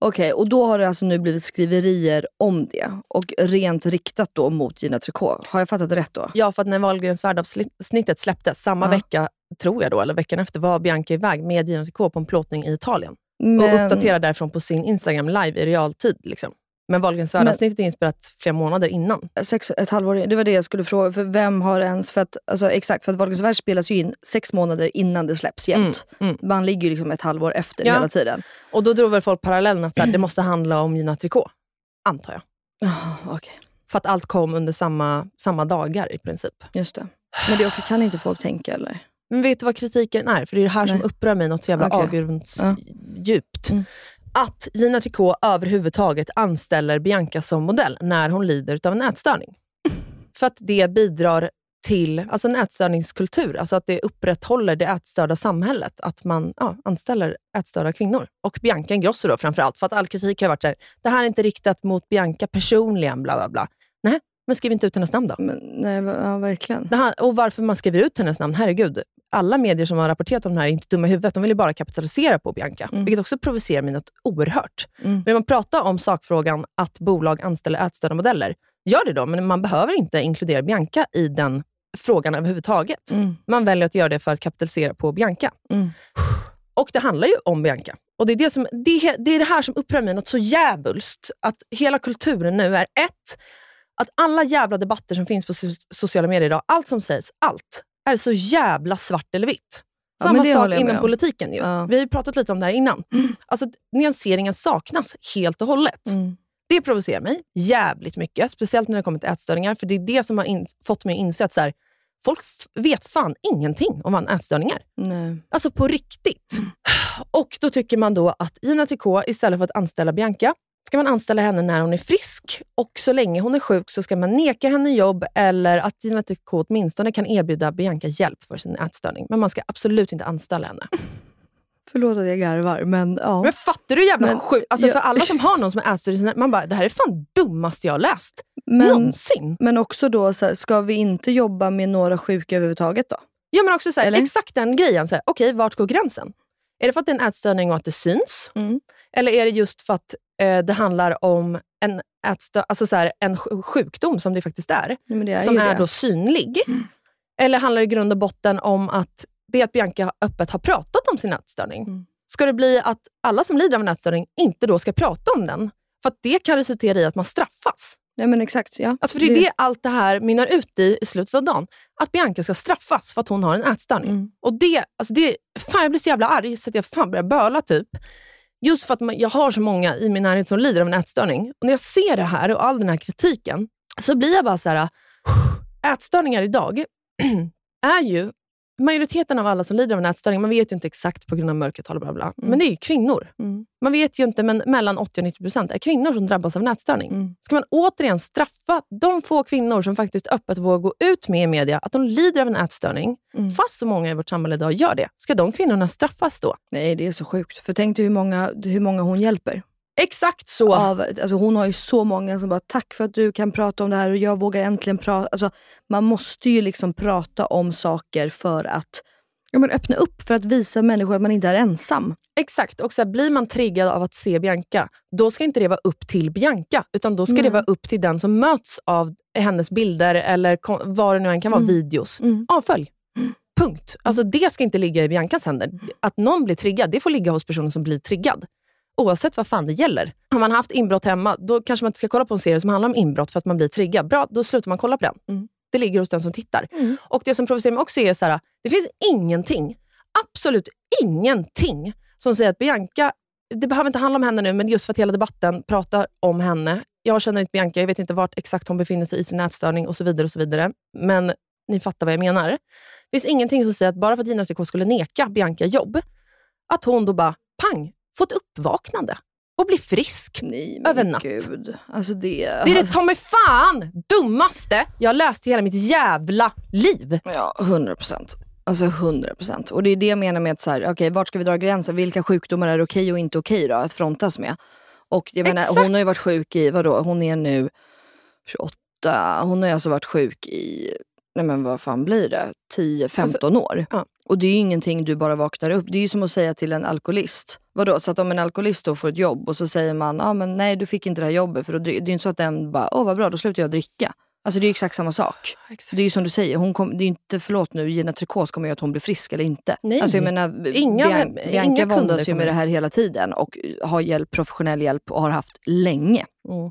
S2: Okej, och då har det alltså nu blivit skriverier om det. Och rent riktat då mot Gina Tricot. Har jag fattat rätt då?
S3: Ja, för att när Wahlgrens världsavsnittet släpptes, samma
S2: Ja.
S3: vecka, tror jag då, eller veckan efter, var Bianca iväg med Gina Tricot på en plåtning i Italien. Och
S2: Men-
S3: uppdaterade därifrån på sin Instagram live i realtid. Liksom. Men Wahlgrens världsavsnittet är inspelat flera månader innan.
S2: Sex, ett halvår, det var det jag skulle fråga. För vem har ens... För att, alltså, exakt, för att Wahlgrens värld spelas ju in sex månader innan det släpps jämt.
S3: Mm, mm.
S2: Man ligger ju liksom ett halvår efter
S3: Ja.
S2: hela tiden.
S3: Och då drog väl folk parallellen att så här, det måste handla om Gina Tricot. Antar jag.
S2: Oh, okay.
S3: För att allt kom under samma, samma dagar i princip.
S2: Just det. Men det också, kan inte folk tänka eller?
S3: Men vet du vad kritiken är? För det är det här
S2: Nej.
S3: som upprör mig något så jävla
S2: Okej.
S3: avgrundsdjupt.
S2: Mm.
S3: Att Gina Tricot överhuvudtaget anställer Bianca som modell när hon lider av en ätstörning. För att det bidrar till alltså en ätstörningskultur, alltså att det upprätthåller det ätstörda samhället, att man ja, anställer ätstörda kvinnor. Och Bianca Ingrosso då framförallt, för att all kritik har varit så här, det här är inte riktat mot Bianca personligen, bla bla bla. Nej, men skriv inte ut hennes namn då.
S2: Men, nej, ja, verkligen.
S3: Här, och varför man skriver ut hennes namn, herregud. Alla medier som har rapporterat om det här är inte dumma i huvudet. De vill ju bara kapitalisera på Bianca,
S2: Mm.
S3: vilket också provocerar mig något oerhört.
S2: Mm.
S3: Vill man prata om sakfrågan att bolag anställer ätstörda modeller, gör det då, men man behöver inte inkludera Bianca i den frågan överhuvudtaget.
S2: Mm.
S3: Man väljer att göra det för att kapitalisera på Bianca.
S2: Mm.
S3: Och det handlar ju om Bianca. Och det är det, som, det, det är det här som upprör mig något så jävulst. Att hela kulturen nu är ett, att alla jävla debatter som finns på so- sociala medier idag, allt som sägs, allt, är så jävla svart eller vitt. Samma sak inom
S2: om.
S3: politiken. Ju.
S2: Ja.
S3: Vi har ju pratat lite om det här innan. Alltså, att nyanseringen saknas helt och hållet.
S2: Mm.
S3: Det provocerar mig jävligt mycket, speciellt när det kommer till ätstörningar. För det är det som har fått mig att inse att så här, folk vet fan ingenting om vad en ätstörning är.
S2: Nej.
S3: Alltså på riktigt. Och då tycker man då att Gina Tricot, istället för att anställa Bianca, ska man anställa henne när hon är frisk. Och så länge hon är sjuk så ska man neka henne jobb eller att Gina Tricot åtminstone kan erbjuda Bianca hjälp för sin ätstörning. Men man ska absolut inte anställa henne.
S2: Förlåt att jag garvar, men ja.
S3: Men fattar du jävla
S2: Men
S3: sjukt? Alltså
S2: jag-
S3: för alla som har någon som är ätstörd, man bara, det här är fan dummaste jag har läst.
S2: Men,
S3: Någonsin.
S2: men också då, så här, ska vi inte jobba med några sjuka överhuvudtaget då?
S3: Ja, men också så här, exakt den grejen. Så här, Okej, vart går gränsen? Är det för att det är en ätstörning och att det syns?
S2: Mm.
S3: Eller är det just för att eh, det handlar om en, ätstö- alltså så här, en sj- sjukdom, som det faktiskt är,
S2: Nej, det är
S3: som är
S2: det.
S3: då synlig? Eller handlar det i grund och botten om att det är att Bianca öppet har pratat om sin ätstörning?
S2: Mm.
S3: Ska det bli att alla som lider av en ätstörning inte då ska prata om den? För det kan resultera i att man straffas.
S2: Nej, men exakt. Ja.
S3: Alltså för det är det allt det här mynnar ut i i slutet av dagen. Att Bianca ska straffas för att hon har en ätstörning.
S2: Mm.
S3: Och det, alltså det, fan jag blir så jävla arg så att jag fan börjar böla typ. Just för att man, jag har så många i min närhet som lider av en ätstörning. Och när jag ser det här och all den här kritiken, så blir jag bara så här. Ätstörningar idag är ju, majoriteten av alla som lider av en ätstörning, man vet ju inte exakt på grund av mörkertal och bla bla, men det är ju kvinnor.
S2: Mm.
S3: Man vet ju inte, men mellan 80 och 90 procent är kvinnor som drabbas av en ätstörning.
S2: Mm.
S3: Ska man återigen straffa de få kvinnor som faktiskt öppet vågar gå ut med i media att de lider av en ätstörning,
S2: Mm.
S3: fast så många i vårt samhälle idag gör det, ska de kvinnorna straffas då?
S2: Nej, det är så sjukt. För tänk dig hur många, hur många hon hjälper.
S3: Exakt så.
S2: Av, alltså hon har ju så många som bara, tack för att du kan prata om det här och jag vågar äntligen prata. Alltså, man måste ju liksom prata om saker för att ja, men öppna upp, för att visa människor att man inte är ensam.
S3: Exakt. Och så här, blir man triggad av att se Bianca, då ska inte det vara upp till Bianca, utan då ska det
S2: Nej.
S3: vara upp till den som möts av hennes bilder eller vad det nu än kan vara,
S2: Mm.
S3: videos.
S2: Mm.
S3: Avfölj. Punkt. Alltså Det ska inte ligga i Biancas händer. Att någon blir triggad, det får ligga hos personen som blir triggad. Oavsett vad fan det gäller. Har man haft inbrott hemma, då kanske man inte ska kolla på en serie som handlar om inbrott för att man blir triggad. Bra, då slutar man kolla på den.
S2: Mm.
S3: Det ligger hos den som tittar. Och Det som provocerar mig också är så här, det finns ingenting, absolut ingenting, som säger att Bianca, det behöver inte handla om henne nu, men just för att hela debatten pratar om henne. Jag känner inte Bianca, jag vet inte vart exakt hon befinner sig i sin nätstörning och så vidare. och så vidare. Men ni fattar vad jag menar. Det finns ingenting som säger att bara för att Gina Tricot skulle neka Bianca jobb, att hon då bara, pang, får ett uppvaknande och blir frisk.
S2: Nej,
S3: Över natt.
S2: Gud. Alltså det,
S3: Det är det ta mig fan dummaste jag läst i hela mitt jävla liv.
S2: Ja, 100 procent. Alltså 100 procent. Och det är det jag menar med att så här, okej, vart ska vi dra gränsen? Vilka sjukdomar är okej och inte okej då att frontas med? Och jag menar,
S3: Exakt.
S2: hon har ju varit sjuk i, vadå, hon är nu 28, hon har ju alltså varit sjuk i, nej men vad fan blir det, 10-15 år.
S3: Ja.
S2: Och det är ju ingenting du bara vaknar upp. Det är ju som att säga till en alkoholist. Vadå, så att om en alkoholist då får ett jobb och så säger man, ah, men nej du fick inte det här jobbet. För då, det är ju inte så att den bara, åh vad bra, då slutar jag dricka. Alltså det är ju exakt samma sak.
S3: Exakt.
S2: Det är ju som du säger, hon kom, det är inte, förlåt nu, Gina Tricot kommer göra att hon blir frisk eller inte.
S3: Nej.
S2: Alltså jag menar,
S3: Inga-
S2: Bian-
S3: inga
S2: Bianca våndas ju med det här hela tiden och har hjälp, professionell hjälp och har haft länge.
S3: Mm.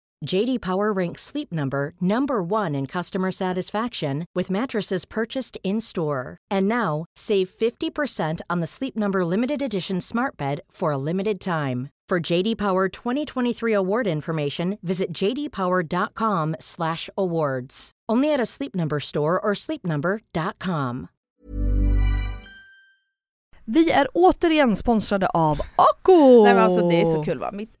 S5: JD Power ranks Sleep Number number 1 in customer satisfaction with mattresses purchased in-store. And now, save 50% on the Sleep Number limited edition Smart Bed for a limited time. For JD Power 2023 award information, visit jdpower.com/awards. Only at a Sleep Number store or sleepnumber.com.
S2: Vi är återigen sponsrade av Ako!
S1: Nej men alltså det är så kul va. Mitt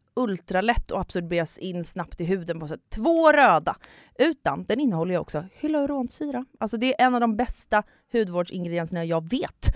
S1: ultralätt och absorberas in snabbt i huden på sätt. Två röda! Utan den innehåller ju också hyaluronsyra. Alltså det är en av de bästa hudvårdsingredienserna jag vet.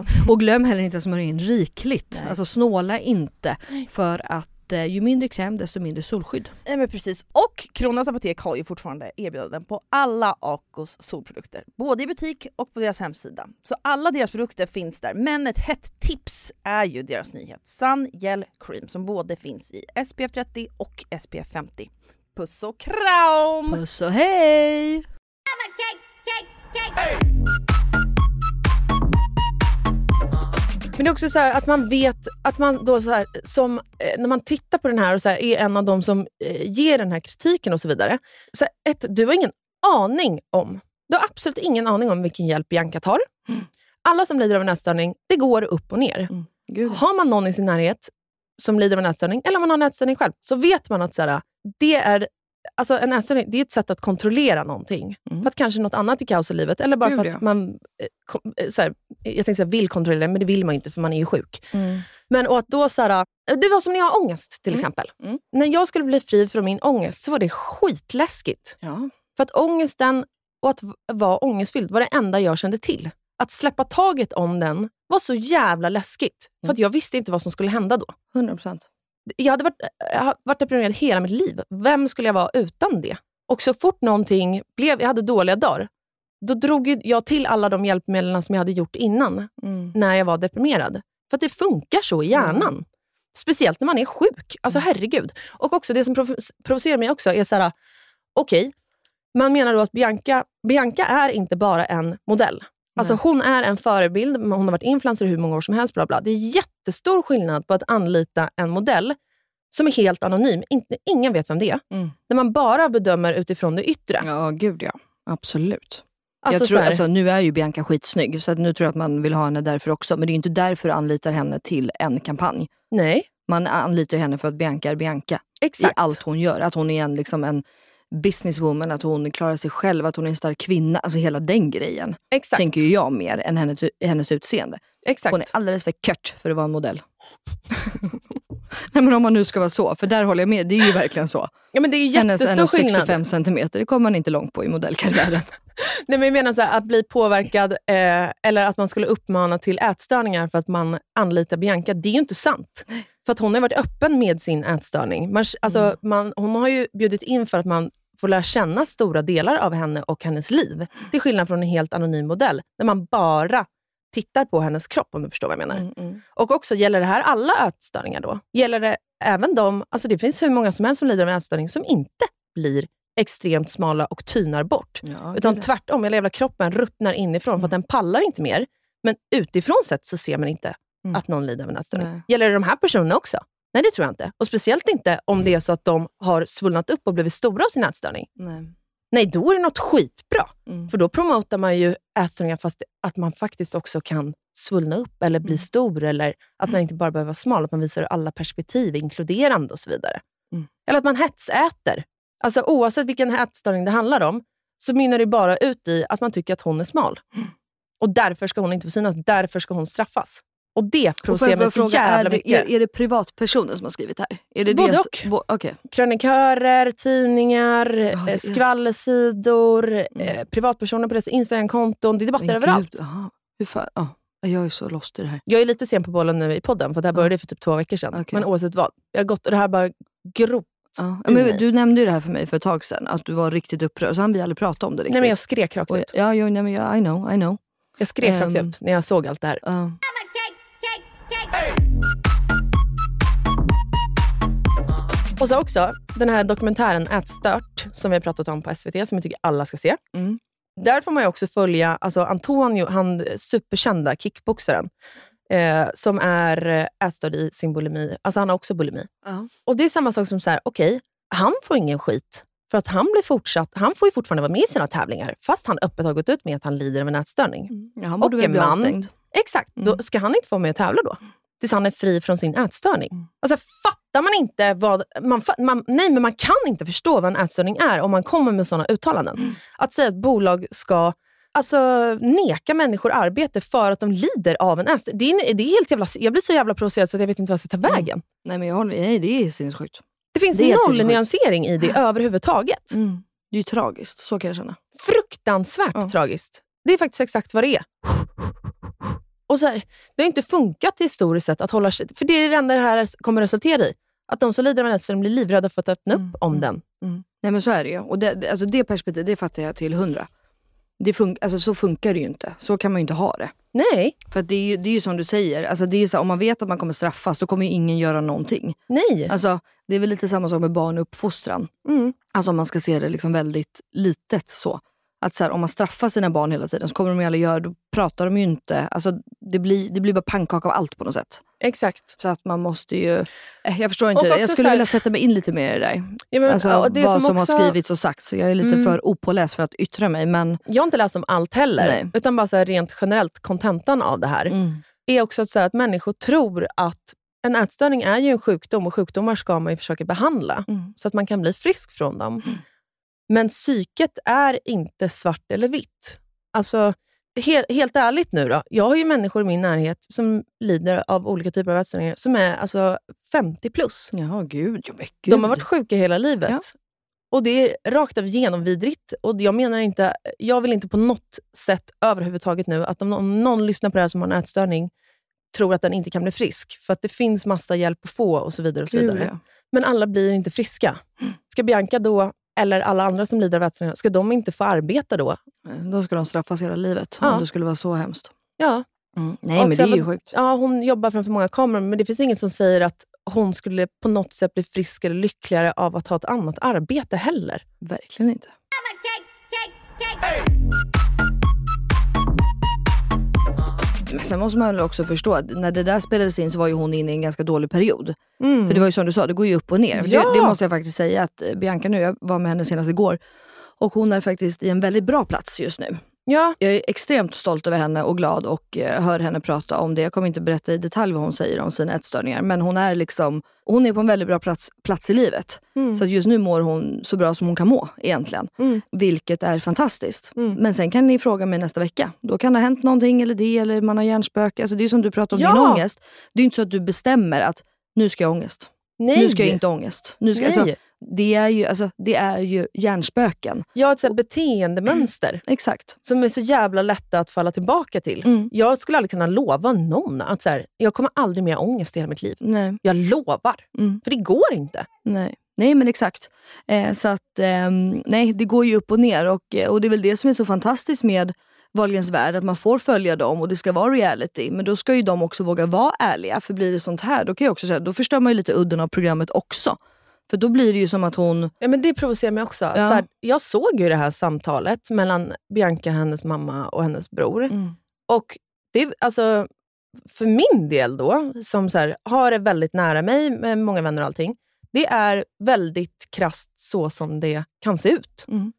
S2: Och glöm heller inte att smörja in rikligt.
S1: Nej.
S2: Alltså snåla inte för att eh, ju mindre kräm desto mindre solskydd.
S1: Nej men precis. Och Kronans Apotek har ju fortfarande erbjudanden på alla Acos solprodukter. Både i butik och på deras hemsida. Så alla deras produkter finns där. Men ett hett tips är ju deras nyhet Sun Gel Cream som både finns i SPF 30 och SPF 50. Puss och kram!
S2: Puss och hej!
S3: Men det är också så här att man vet att man då så här, som, eh, när man tittar på den här och så här, är en av de som eh, ger den här kritiken och så vidare. Så här, ett, du har ingen aning om, du har absolut ingen aning om vilken hjälp Bianca tar. Alla som lider av en ätstörning, det går upp och ner.
S2: Gud.
S3: Har man någon i sin närhet som lider av en ätstörning, eller om man har en ätstörning själv, så vet man att så här, det är Alltså en ätstörning, det är ett sätt att kontrollera någonting.
S2: Mm.
S3: För att kanske något annat är kaos i livet, eller bara
S2: Gud,
S3: för att
S2: ja.
S3: man eh, eh, så här, jag tänkte säga vill kontrollera det, men det vill man ju inte för man är ju sjuk.
S2: Mm.
S3: Men och att då så här, eh, det var som när jag har ångest till
S2: Mm.
S3: exempel.
S2: Mm.
S3: När jag skulle bli fri från min ångest så var det skitläskigt.
S2: Ja.
S3: För att ångesten och att vara ångestfylld var det enda jag kände till. Att släppa taget om den var så jävla läskigt. För att jag visste inte vad som skulle hända då.
S2: 100 procent.
S3: Jag hade varit, jag har varit deprimerad hela mitt liv. Vem skulle jag vara utan det? Och så fort någonting blev, jag hade dåliga dagar, då drog jag till alla de hjälpmedlen som jag hade gjort innan,
S2: Mm.
S3: när jag var deprimerad. För att det funkar så i hjärnan. Speciellt när man är sjuk. Alltså herregud. Och också det som provo- provocerar mig också är så här, okej, man menar då att Bianca, Bianca är inte bara en modell. Alltså hon är en förebild, hon har varit influencer i hur många år som helst. Bla bla. Det är jättestor skillnad på att anlita en modell som är helt anonym. Inte, ingen vet vem det är.
S2: Mm.
S3: Där man bara bedömer utifrån det yttre.
S2: Ja, gud ja. Absolut.
S3: Alltså,
S2: jag tror, alltså, nu är ju Bianca skitsnygg, så att nu tror jag att man vill ha henne därför också. Men det är inte därför du anlitar henne till en kampanj.
S3: Nej,
S2: Man anlitar henne för att Bianca är Bianca.
S3: exakt.
S2: I allt hon gör. Att hon är en, liksom en businesswoman, att hon klarar sig själv, att hon är en stark kvinna. Alltså hela den grejen.
S3: exakt.
S2: Tänker ju jag mer än hennes, hennes utseende.
S3: exakt.
S2: Hon är alldeles för kört för att vara en modell. Nej men om man nu ska vara så, för där håller jag med. Det är ju verkligen så.
S3: ja, men det är
S2: Hennes
S3: jättestor skillnad.
S2: 1,65 centimeter, det kommer man inte långt på i modellkarriären.
S3: Nej, men jag menar så här, att bli påverkad eh, eller att man skulle uppmana till ätstörningar för att man anlitar Bianca. Det är ju inte sant. För att hon har varit öppen med sin ätstörning. Man, alltså,
S2: Mm.
S3: man, hon har ju bjudit in för att man får lära känna stora delar av henne och hennes liv. Till skillnad från en helt anonym modell, där man bara tittar på hennes kropp, om du förstår vad jag menar.
S2: Mm,
S3: Och också, gäller det här alla ätstörningar då? Gäller det även de, alltså det finns hur många som helst som lider av ätstörning som inte blir extremt smala och tynar bort.
S2: Ja,
S3: Utan tvärtom, hela jävla kroppen ruttnar inifrån för att den pallar inte mer. Men utifrån sett så ser man inte
S2: Mm.
S3: att någon lider av en ätstörning. Gäller det de här personerna också? Nej, det tror jag inte. Och speciellt inte om det är så att de har svullnat upp och blivit stora av sin ätstörning.
S2: Nej.
S3: Nej, då är det något skitbra.
S2: Mm.
S3: För då promotar man ju ätstörningar fast att man faktiskt också kan svullna upp eller bli
S2: Mm.
S3: stor. Eller att man inte bara behöver vara smal, att man visar alla perspektiv, inkluderande och så vidare.
S2: Mm.
S3: Eller att man hetsäter. Alltså oavsett vilken ätstörning det handlar om, så mynnar det bara ut i att man tycker att hon är smal.
S2: Mm.
S3: Och därför ska hon inte få synas, därför ska hon straffas. Och det
S2: Och
S3: provocerar mig så
S2: är
S3: jävla
S2: det,
S3: mycket.
S2: är, är det privatpersoner som har skrivit här? Är det
S3: Både
S2: det,
S3: och.
S2: Bo, okej.
S3: krönikörer, tidningar,
S2: är
S3: eh,
S2: så. Mm.
S3: skvallersidor, eh, privatpersoner på deras Instagramkonton. Det är debatter överallt.
S2: aha. Hur fan, ja. Jag är så lost i det här.
S3: Jag är lite sen på bollen nu i podden, för det här
S2: Ja.
S3: började för typ två veckor sedan.
S2: Okej.
S3: Men oavsett vad, jag har gått och det här bara grott.
S2: Ja. Men, du nämnde ju det här för mig för ett tag sedan, att du var riktigt upprörd. Så han vi aldrig prata om det riktigt.
S3: Nej, men jag skrek rakt
S2: Och-
S3: ut.
S2: ja, jo, nej, men jag, I know, I know.
S3: Jag skrek rakt
S2: Ehm.
S3: ut när jag såg allt det här.
S2: Ja.
S3: Och så också den här dokumentären Ätstört, som vi har pratat om på SVT, som jag tycker alla ska se.
S2: Mm.
S3: Där får man ju också följa alltså Antonio, han superkända kickboxaren, eh, som är eh, ätstörd i sin bulimi. Alltså han har också bulimi.
S2: Ja.
S3: Och det är samma sak som så här, okej, han får ingen skit. För att han blir fortsatt, han får ju fortfarande vara med i sina tävlingar, fast han öppet har gått ut med att han lider av en ätstörning.
S2: Ja, han borde
S3: Och
S2: väl bli avstängd.
S3: Exakt, då ska han inte få vara med och tävla då? Tills han är fri från sin ätstörning.
S2: Mm.
S3: Alltså fattar man inte vad... Man, man, nej, men man kan inte förstå vad en ätstörning är om man kommer med sådana uttalanden.
S2: Mm.
S3: Att säga att bolag ska alltså, neka människor arbete för att de lider av en ätstörning. Det är, det är helt jävla, jag blir så jävla provocerad så att jag vet inte vad jag ska ta
S2: Mm.
S3: vägen.
S2: Nej, men jag håller, nej, det är sinnessjukt.
S3: Det finns
S2: Det
S3: noll
S2: sinnessjukt.
S3: nyansering i det överhuvudtaget.
S2: Mm. Det är tragiskt, så kan jag känna.
S3: Fruktansvärt
S2: Ja.
S3: tragiskt. Det är faktiskt exakt vad det är. Och så här, det har inte funkat historiskt sett att hålla sig... För det är det enda det här kommer resultera i. Att de som lider av en ätstörning blir livrädda för att öppna
S2: Mm,
S3: upp om
S2: mm.
S3: den.
S2: Nej men så är det ju. Och det, alltså det perspektivet, det fattar jag till hundra. Det fun- alltså, så funkar det ju inte. Så kan man ju inte ha det.
S3: Nej,
S2: För att det, är ju, det är ju som du säger, alltså det är ju så, här, om man vet att man kommer straffas, då kommer ju ingen göra någonting.
S3: nej.
S2: Alltså, det är väl lite samma sak med barnuppfostran.
S3: Mm.
S2: Alltså om man ska se det liksom väldigt litet så. Att så här, om man straffar sina barn hela tiden så kommer de ju aldrig göra, då pratar de ju inte. Alltså det blir, det blir bara pannkaka av allt på något sätt.
S3: Exakt.
S2: Så att man måste ju... Eh, Jag förstår inte det. Jag
S3: så
S2: skulle
S3: här-
S2: vilja sätta mig in lite mer i det där.
S3: Ja, men,
S2: Alltså,
S3: ja, det
S2: vad som,
S3: också-
S2: har skrivits och sagts. Så jag är lite
S3: Mm.
S2: för opåläst för att yttra mig. Men
S3: Jag har inte läst om allt heller,
S2: Nej.
S3: utan bara så här rent generellt kontentan av det här. är också att, säga att människor tror att en ätstörning är ju en sjukdom och sjukdomar ska man ju försöka behandla
S2: Mm.
S3: så att man kan bli frisk från dem. Men psyket är inte svart eller vitt. Alltså, he helt ärligt nu då. Jag har ju människor i min närhet som lider av olika typer av ätstörningar som är alltså 50 plus.
S2: Jaha, gud. Men gud.
S3: De har varit sjuka hela livet.
S2: Ja.
S3: Och det är rakt av genomvidrigt. Och jag menar inte, jag vill inte på något sätt överhuvudtaget nu att om någon, någon lyssnar på det här som har en ätstörning tror att den inte kan bli frisk. För att det finns massa hjälp att få och så vidare. Och så vidare.
S2: ja.
S3: Men alla blir inte friska. Ska Bianca då, eller alla andra som lider av ätstörningar, ska de inte få arbeta då?
S2: Då ska de straffas hela livet.
S3: Ja.
S2: Om det skulle vara så hemskt.
S3: Ja.
S2: Nej,
S3: Och
S2: men det är ju sjukt.
S3: Ja, hon jobbar framför många kameror, men det finns inget som säger att hon skulle på något sätt bli frisk eller lyckligare av att ha ett annat arbete heller.
S2: Verkligen inte. Men sen måste man också förstå att när det där spelades in så var ju hon inne i en ganska dålig period.
S3: Mm.
S2: För det var ju som du sa, det går ju upp och ner.
S3: Ja.
S2: Det, det måste jag faktiskt säga att Bianca nu, jag var med henne senast igår och hon är faktiskt i en väldigt bra plats just nu.
S3: Ja.
S2: Jag är extremt stolt över henne och glad och eh, hör henne prata om det. Jag kommer inte berätta i detalj vad hon säger om sina ätstörningar. Men hon är liksom, hon är på en väldigt bra plats, plats i livet.
S3: Mm.
S2: Så just nu mår hon så bra som hon kan må egentligen.
S3: Mm.
S2: Vilket är fantastiskt.
S3: Mm.
S2: Men sen kan ni fråga mig nästa vecka. Då kan det ha hänt någonting eller det, eller man har hjärnspöke. Alltså det är som du pratar om
S3: Ja.
S2: din ångest. Det är inte så att du bestämmer att nu ska jag ha ångest.
S3: Nej.
S2: Nu ska jag inte ha ångest. Nu ska,
S3: Nej.
S2: alltså, det, är ju, alltså, det är ju hjärnspöken.
S3: Har ett så här beteendemönster
S2: Exakt.
S3: som är så jävla lätta att falla tillbaka till.
S2: Mm.
S3: Jag skulle aldrig kunna lova någon att så här, jag kommer aldrig mer ångest i hela mitt liv.
S2: Nej.
S3: Jag lovar.
S2: Mm.
S3: För det går inte.
S2: Nej. Nej men exakt. Eh, så att, ehm, nej, det går ju upp och ner och, eh, och det är väl det som är så fantastiskt med Wahlgrens värld, att man får följa dem och det ska vara reality. Men då ska ju de också våga vara ärliga. För blir det sånt här, då kan jag också säga, då förstör man ju lite udden av programmet också. För då blir det ju som att hon...
S3: Ja, men det provocerar mig också.
S2: Ja.
S3: Så här, jag såg ju det här samtalet mellan Bianca, hennes mamma och hennes bror.
S2: Mm.
S3: Och det, alltså, för min del då, som så här, har det väldigt nära mig med många vänner och allting. Det är väldigt krasst så som det kan se ut.
S2: Mm.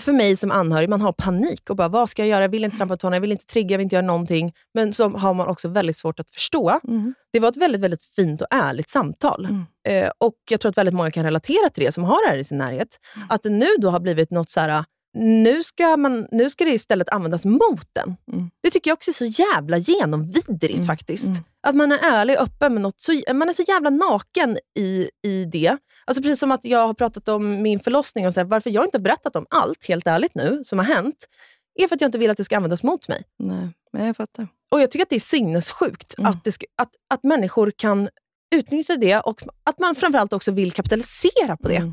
S3: För mig som anhörig, man har panik och bara, vad ska jag göra? Jag vill inte trampa på tårna, jag vill inte trigga, jag vill inte göra någonting. Men så har man också väldigt svårt att förstå.
S2: Mm.
S3: Det var ett väldigt, väldigt fint och ärligt samtal.
S2: Mm.
S3: Eh, och jag tror att väldigt många kan relatera till det, som har det här i sin närhet. Att det nu då har blivit något så här, nu ska, man, nu ska det istället användas mot den.
S2: Mm.
S3: Det tycker jag också är så jävla genomvidrigt
S2: Mm.
S3: faktiskt.
S2: Mm.
S3: Att man är ärlig och öppen med något. Så, man är så jävla naken i, i det. Alltså precis som att jag har pratat om min förlossning och så här, varför jag inte har berättat om allt, helt ärligt nu, som har hänt, är för att jag inte vill att det ska användas mot mig.
S2: Nej, men jag fattar.
S3: Och Jag tycker att det är sinnessjukt
S2: Mm.
S3: att, det ska, att, att människor kan utnyttja det och att man framförallt också vill kapitalisera på det.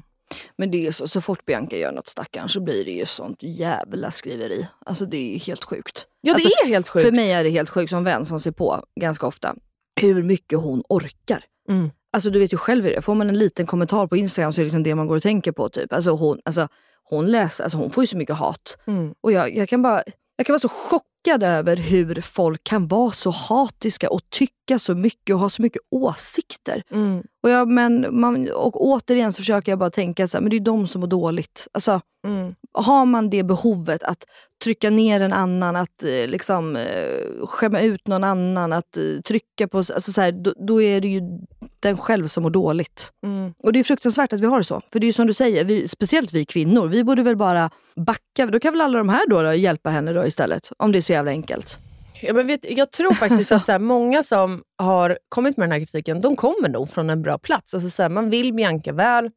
S2: Men det är så, så fort Bianca gör något stackarn så blir det ju sånt jävla skriveri. Alltså det är ju helt sjukt.
S3: Ja, det
S2: Alltså,
S3: är helt sjukt.
S2: För mig är det helt sjukt som vän som ser på ganska ofta hur mycket hon orkar.
S3: Mm.
S2: Alltså du vet ju själv hur det är. Får man en liten kommentar på Instagram så är det liksom det man går och tänker på. Typ. Alltså, hon, alltså, hon läser, alltså, hon får ju så mycket hat.
S3: Mm.
S2: Och jag, jag, kan bara, jag kan vara så chockad över hur folk kan vara så hatiska och tycka så mycket och ha så mycket åsikter.
S3: Mm.
S2: Och, jag, men man, och återigen så försöker jag bara tänka så här, men det är de som mår dåligt. Alltså,
S3: Mm.
S2: har man det behovet att trycka ner en annan, att eh, liksom, eh, skämma ut någon annan, att eh, trycka på... Alltså så här, då, då är det ju den själv som mår dåligt.
S3: Mm.
S2: Och det är fruktansvärt att vi har det så. För det är som du säger, vi, speciellt vi kvinnor, vi borde väl bara backa. Då kan väl alla de här då, då hjälpa henne då istället? Om det är så jävla enkelt.
S3: Ja, men vet, jag tror faktiskt att så här, många som har kommit med den här kritiken, de kommer nog från en bra plats. Alltså, så här, man vill Bianca väl,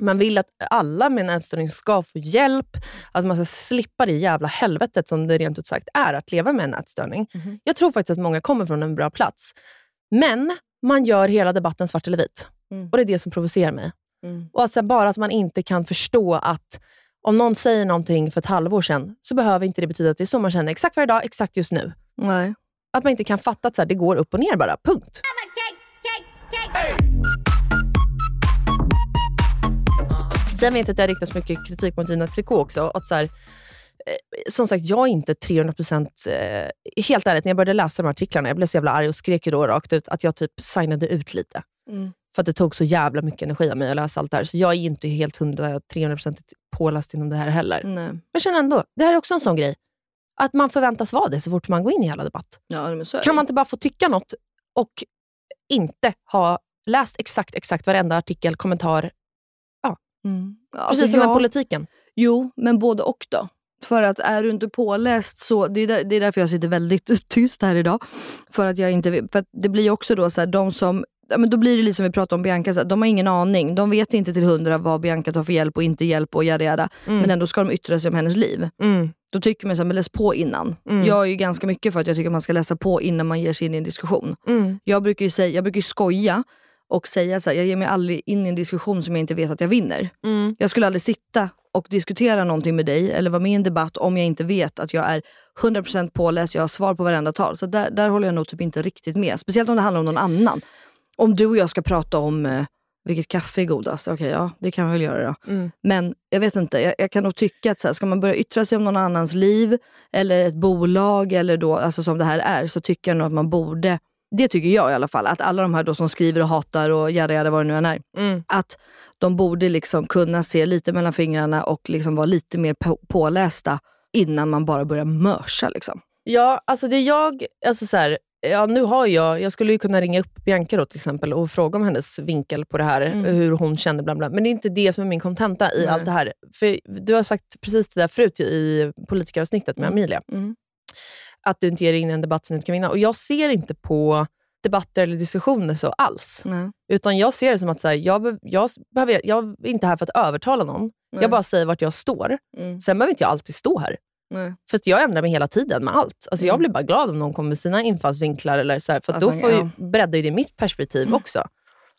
S3: man vill att alla med en ätstörning ska få hjälp, att man ska slippa det jävla helvetet som det rent ut sagt är att leva med en ätstörning.
S2: Mhm.
S3: Jag tror faktiskt att många kommer från en bra plats. Men man gör hela debatten svart eller vit.
S2: Mm.
S3: Och det är det som provocerar mig. Och att så här, bara att man inte kan förstå att om någon säger någonting för ett halvår sedan, så behöver inte det betyda att det är så man känner exakt varje dag, exakt just nu.
S2: Nej.
S3: Att man inte kan fatta att så här, det går upp och ner bara. Punkt. Sen vet jag att jag riktar så mycket kritik mot Gina Tricot också. Att så här, eh, som sagt, jag är inte 300% eh, helt ärligt, när jag började läsa de här artiklarna, jag blev så jävla arg och skrek ju då rakt ut att jag typ signade ut lite.
S2: Mm.
S3: För att det tog så jävla mycket energi av mig att läsa allt det här. Så jag är inte helt 100, 300% påläst inom det här heller.
S2: Nej.
S3: Men jag känner ändå, det här är också en sån grej. Att man förväntas vara det så fort man går in i alla debatt.
S2: Ja, men så
S3: Kan man inte bara få tycka något och inte ha läst exakt, exakt varenda artikel, kommentar,
S2: Mm. Ja,
S3: precis
S2: alltså,
S3: som med
S2: ja.
S3: politiken.
S2: Jo, men både och då. För att är du inte påläst så, det är, där, det är därför jag sitter väldigt tyst här idag. För att jag inte för det blir också då så här, de som, ja, men då blir det lite som vi pratade om Bianca, så de har ingen aning. De vet inte till hundra vad Bianca tar för hjälp och inte hjälp och jada jada.
S3: Mm.
S2: Men ändå ska de yttra sig om hennes liv.
S3: Mm.
S2: Då tycker man så här, men läs på innan.
S3: Mm.
S2: Jag är ju ganska mycket för att jag tycker man ska läsa på innan man ger sig in i en diskussion.
S3: Mm.
S2: Jag brukar ju, säga, jag brukar skoja och säga så här, jag ger mig aldrig in i en diskussion som jag inte vet att jag vinner.
S3: Mm.
S2: Jag skulle aldrig sitta och diskutera någonting med dig eller vara med i en debatt om jag inte vet att jag är 100% påläst, jag har svar på varenda tal. Så där, där håller jag nog typ inte riktigt med. Speciellt om det handlar om någon annan. Om du och jag ska prata om, eh, vilket kaffe är godast? Okej, ja det kan vi väl göra då.
S3: Mm.
S2: Men jag vet inte, jag, jag kan nog tycka att så här, ska man börja yttra sig om någon annans liv, eller ett bolag, eller då, alltså som det här är, så tycker jag nog att man borde, det tycker jag i alla fall, att alla de här då som skriver och hatar och jada jada vad det nu än är,
S3: Mm.
S2: att de borde liksom kunna se lite mellan fingrarna och liksom vara lite mer på, pålästa innan man bara börjar mörsa. Liksom.
S3: Ja, alltså det jag... Alltså så här, ja, nu har jag, jag skulle ju kunna ringa upp Bianca då, till exempel och fråga om hennes vinkel på det här,
S2: Mm.
S3: hur hon kände. Bla bla. Men det är inte det som är min kontenta i
S2: Nej.
S3: allt det här. För Du har sagt precis det där förut i politikeravsnittet med
S2: Mm.
S3: Amelia.
S2: Mm.
S3: Att du inte ger in en debatt som du inte kan vinna. Och jag ser inte på debatter eller diskussioner så alls.
S2: Nej.
S3: Utan jag ser det som att så här, jag, jag, behöver, jag är inte här för att övertala någon.
S2: Nej.
S3: Jag bara säger vart jag står.
S2: Mm.
S3: Sen behöver inte jag alltid stå här.
S2: Nej.
S3: För att jag ändrar mig hela tiden med allt. Alltså Jag
S2: Mm.
S3: blir bara glad om någon kommer med sina infallsvinklar. Eller så här, för då får ju, breddar ju det mitt perspektiv
S2: Mm.
S3: också.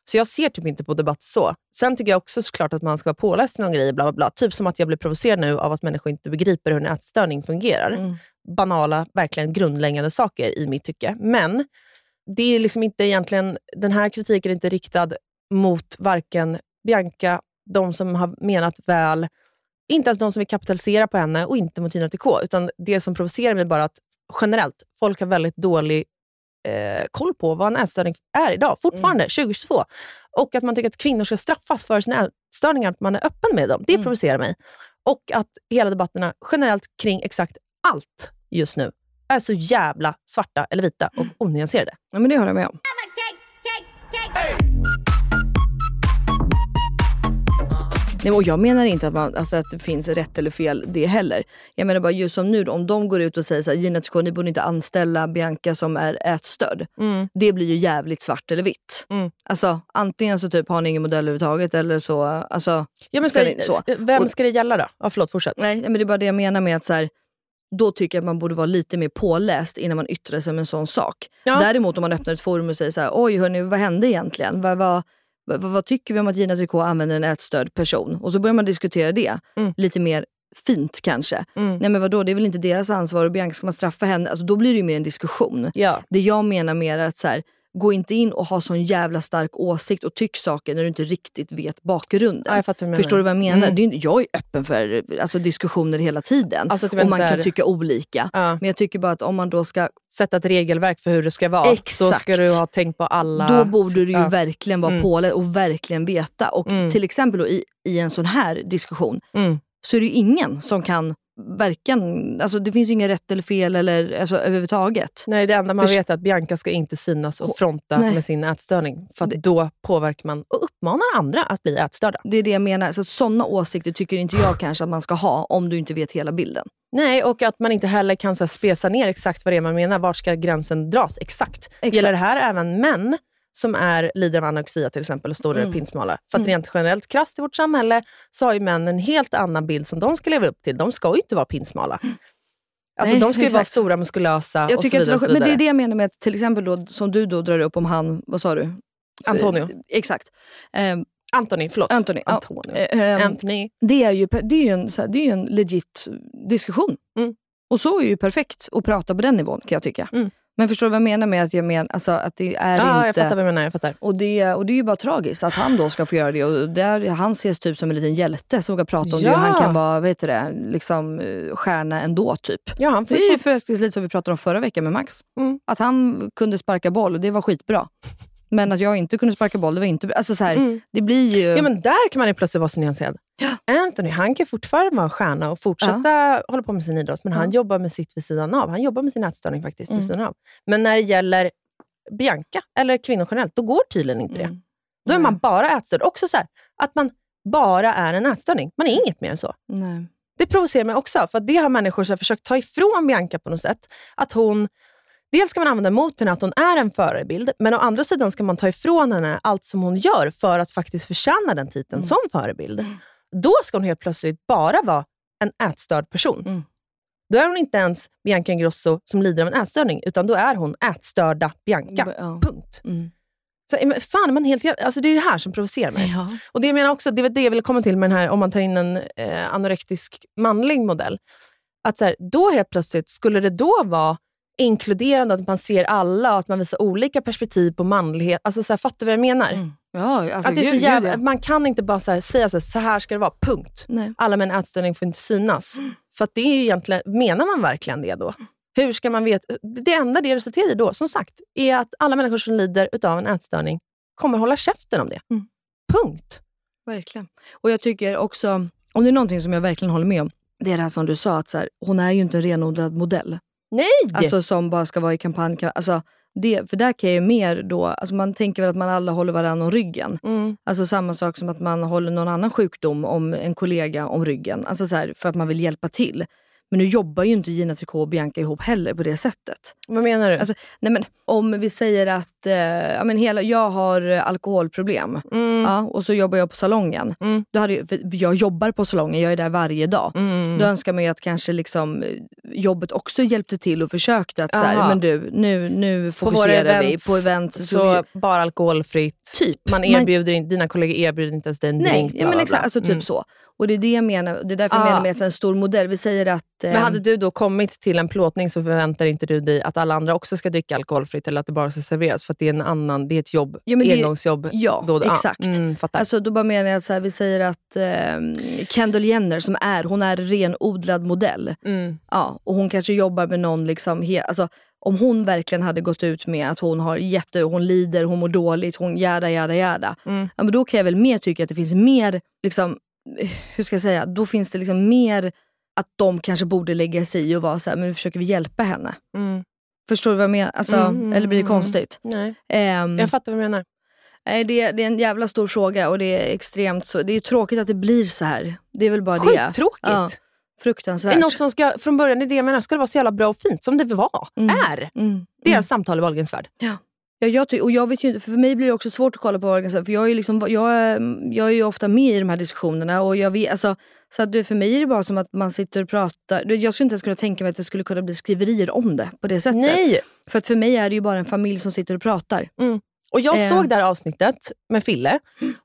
S3: Så jag ser typ inte på debatt så. Sen tycker jag också såklart att man ska vara påläst i någon grej. Bla, bla, bla. Typ som att jag blir provocerad nu av att människor inte begriper hur en ätstörning fungerar.
S2: Mm.
S3: Banala, verkligen grundläggande saker i mitt tycke. Men det är liksom inte egentligen, den här kritiken är inte riktad mot varken Bianca, de som har menat väl, inte ens de som vill kapitalisera på henne och inte mot Gina TK. Utan det som provocerar mig bara att generellt, folk har väldigt dålig eh, koll på vad en ätstörning är idag, fortfarande 2022. Och att man tycker att kvinnor ska straffas för sina ätstörningar, att man är öppen med dem. Det
S2: Mm.
S3: provocerar mig. Och att hela debatterna generellt kring exakt allt just nu är så jävla svarta eller vita och onyanserade.
S2: Ja, men det håller jag med om. Nej, och jag menar inte att, man, alltså att det finns rätt eller fel det heller. Jag menar bara just som nu om de går ut och säger så här, Gina TK, ni borde inte anställa Bianca som är ätstörd. Det blir ju jävligt svart eller vitt.
S3: Mm.
S2: Alltså antingen så typ har ni ingen modell överhuvudtaget eller så. Alltså,
S3: Ja, men
S2: ska ni- så.
S3: Vem ska det gälla då? Ja, förlåt, fortsätt.
S2: Nej, men det är bara det jag menar med att så här, då tycker jag att man borde vara lite mer påläst innan man yttrar sig om en sån sak.
S3: Ja.
S2: Däremot om man öppnar ett forum och säger så här, oj hörni, vad hände egentligen? Vad, vad, vad, vad tycker vi om att Gina Tricot använder en ätstörd person? Och så börjar man diskutera det.
S3: Mm.
S2: Lite mer fint kanske.
S3: Mm.
S2: Nej men vadå, det är väl inte deras ansvar och Bianca ska man straffa henne? Alltså, då blir det ju mer en diskussion.
S3: Ja.
S2: Det jag menar mer är att så här, gå inte in och ha sån jävla stark åsikt och tyck saker när du inte riktigt vet bakgrunden.
S3: Ja, du.
S2: Förstår du vad jag menar?
S3: Mm.
S2: Det är, jag är öppen för alltså, diskussioner hela tiden.
S3: Alltså, typ
S2: och man
S3: här-
S2: kan tycka olika.
S3: Ja.
S2: Men jag tycker bara att om man då ska...
S3: Sätta ett regelverk för hur det ska vara. Då
S2: Exakt.
S3: ska du ha tänkt på alla...
S2: Då borde du ju
S3: Ja.
S2: verkligen vara
S3: Mm.
S2: påläst och verkligen veta. Och
S3: Mm.
S2: till exempel då, i, i en sån här diskussion
S3: Mm.
S2: så är det ju ingen som kan varken... Alltså det finns inget rätt eller fel eller, alltså, överhuvudtaget.
S3: Nej, det enda man
S2: Förs-
S3: vet är att Bianca ska inte synas och fronta
S2: Nej.
S3: med sin ätstörning. För att då påverkar man och uppmanar andra att bli ätstörda.
S2: Det är det jag menar. Så såna åsikter tycker inte jag kanske att man ska ha om du inte vet hela bilden.
S3: Nej, och att man inte heller kan så här, spesa ner exakt vad det är man menar. Vart ska gränsen dras exakt?
S2: Exakt.
S3: Gäller det här även män som är lider av anorexia till exempel och står där
S2: Mm.
S3: pinsmala? För att
S2: Mm.
S3: rent generellt krasst i vårt samhälle så har ju män en helt annan bild som de ska leva upp till. De ska ju inte vara pinsmala. Alltså,
S2: Nej,
S3: de ska ju vara
S2: exakt.
S3: stora, muskulösa
S2: Jag
S3: och så vidare. och så
S2: de, men det är
S3: vidare.
S2: det jag menar med att till exempel då, som du då drar upp om han, vad sa du?
S3: Antonio.
S2: Eh, Exakt. Ehm,
S3: Anthony, förlåt.
S2: Anthony. ja.
S3: Antonio.
S2: Eh, ehm,
S3: Anthony.
S2: Det är ju, det är en, så här, det är en legit diskussion.
S3: Mm.
S2: Och så är ju perfekt att prata på den nivån kan jag tycka.
S3: Mm.
S2: Men förstår du vad jag menar med att jag menar, alltså, att det är
S3: Ja, jag
S2: inte...
S3: fattar vad du menar. Jag fattar.
S2: Och det, och det är ju bara tragiskt att han då ska få göra det. Och där, han ses typ som en liten hjälte som vågar prata om det.
S3: Ja.
S2: Och han kan vara vad heter det, liksom, eh, stjärna ändå typ.
S3: Ja, han får
S2: Det är ju faktiskt lite som vi pratade om förra veckan med Max.
S3: Mm.
S2: Att han kunde sparka boll och det var skitbra. Men att jag inte kunde sparka boll, det var inte. Alltså så här,
S3: Mm.
S2: det blir ju...
S3: Ja, men där kan man ju plötsligt vara så nyanserad. Anthony, han kan fortfarande vara en stjärna och fortsätta hålla på med sin idrott, men han jobbar med sitt vid sidan av. Han jobbar med sin ätstörning faktiskt
S2: Mm.
S3: vid sidan av. Men när det gäller Bianca, eller kvinnor generellt, då går tydligen inte det.
S2: Mm.
S3: Då är man bara ätstörd. Också så här, att man bara är en ätstörning. Man är inget mer än så.
S2: Nej.
S3: Det provocerar mig också, för att det har människor så försökt ta ifrån Bianca på något sätt. Att hon, dels ska man använda mot henne att hon är en förebild, men å andra sidan ska man ta ifrån henne allt som hon gör för att faktiskt förtjäna den titeln
S2: Mm.
S3: som förebild. Då ska hon helt plötsligt bara vara en ätstörd person.
S2: Mm.
S3: Då är hon inte ens Bianca Ingrosso som lider av en ätstörning, utan då är hon ätstörda Bianca.
S2: Ja.
S3: Punkt.
S2: Mm.
S3: Så, men fan, man helt, alltså det är det här som provocerar mig.
S2: Ja.
S3: Och det jag menar också, det är väl det jag ville komma till med den här, om man tar in en eh, anorektisk manlig modell. Att så här, då helt plötsligt, skulle det då vara inkluderande, att man ser alla och att man visar olika perspektiv på manlighet. Alltså så här, fattar du vad jag menar?
S2: Mm. Ja, alltså,
S3: att det är så jävla,
S2: gud, ja.
S3: Man kan inte bara så här, säga så här, så här ska det vara, punkt.
S2: Nej.
S3: Alla med en ätstörning får inte synas. För att det är ju egentligen, menar man verkligen det då? Hur ska man veta? Det enda det resulterar i då, som sagt, är att alla människor som lider av en ätstörning kommer hålla käften om det.
S2: Mm.
S3: Punkt.
S2: Verkligen. Och jag tycker också, om det är någonting som jag verkligen håller med om, det är det här som du sa, att så här, hon är ju inte en renodlad modell.
S3: Nej!
S2: Alltså som bara ska vara i kampanj. Alltså, det, för där kan jag ju mer då, alltså man tänker väl att man alla håller varandra om ryggen.
S3: Mm.
S2: Alltså samma sak som att man håller någon annan sjukdom om en kollega om ryggen. Alltså så här, för att man vill hjälpa till. Men nu jobbar ju inte Gina Tricot och Bianca ihop heller på det sättet.
S3: Vad menar du?
S2: Alltså, nej men, om vi säger att eh, ja, men hela, jag har alkoholproblem
S3: mm.
S2: ja, och så jobbar jag på salongen.
S3: Mm.
S2: Då hade, jag jobbar på salongen, jag är där varje dag.
S3: Mm.
S2: Då önskar man ju att kanske liksom, eh, jobbet också hjälpte till och försökte att så här,
S3: Aha.
S2: men du, nu, nu
S3: På
S2: fokuserar vi
S3: events,
S2: på event. Så,
S3: Så bara alkoholfritt.
S2: typ.
S3: Man erbjuder in, dina kollegor erbjuder inte ens dig en
S2: Nej,
S3: drink. bla,
S2: men exakt, alltså typ
S3: Mm.
S2: så. Och det är det jag menar, det är därför jag
S3: Ah.
S2: menar med en stor modell. Vi säger att...
S3: Men
S2: ehm,
S3: hade du då kommit till en plåtning så förväntar inte du dig att alla andra också ska dricka alkoholfritt eller att det bara ska serveras. För att det är, en annan, det är ett jobb,
S2: Ja, det-
S3: engångsjobb.
S2: Ja,
S3: då,
S2: exakt.
S3: Ah, mm.
S2: Alltså, då bara menar jag att så här, vi säger att ehm, Kendall Jenner, som är, hon är renodlad modell.
S3: mm.
S2: Ja, och hon kanske jobbar med någon, liksom, he, alltså, om hon verkligen hade gått ut med att hon har jätte, hon lider, hon mår dåligt, hon jada jada jada.
S3: Mm.
S2: Ja, men då kan jag väl mer tycka att det finns mer, liksom, eh, hur ska jag säga, då finns det liksom mer att de kanske borde lägga sig i och vara så här, men nu försöker vi hjälpa henne.
S3: Mm.
S2: Förstår du vad jag menar? Alltså,
S3: Mm,
S2: eller blir det
S3: mm,
S2: konstigt?
S3: Nej.
S2: Ehm,
S3: Jag fattar vad du menar.
S2: nej, det, det är en jävla stor fråga och det är extremt så, det är tråkigt att det blir så här. Det är väl bara det.
S3: Skittråkigt.
S2: Ja, fruktansvärt.
S3: Är det något som ska, från början, det är det jag menar, ska det vara så jävla bra och fint som det var,
S2: Mm.
S3: är.
S2: Mm.
S3: Deras samtal i Wahlgrens värld.
S2: Ja, jag ty- och jag vet ju inte, för mig blir det också svårt att kolla på organisationen. För jag är, liksom, jag, är, jag är ju ofta med i de här diskussionerna. Och jag vet, alltså, så att för mig är det bara som att man sitter och pratar. Jag skulle inte ens kunna tänka mig att det skulle kunna bli skriverier om det på det sättet.
S3: Nej!
S2: För att för mig är det ju bara en familj som sitter och pratar.
S3: Och jag
S2: Eh.
S3: såg det här avsnittet med Fille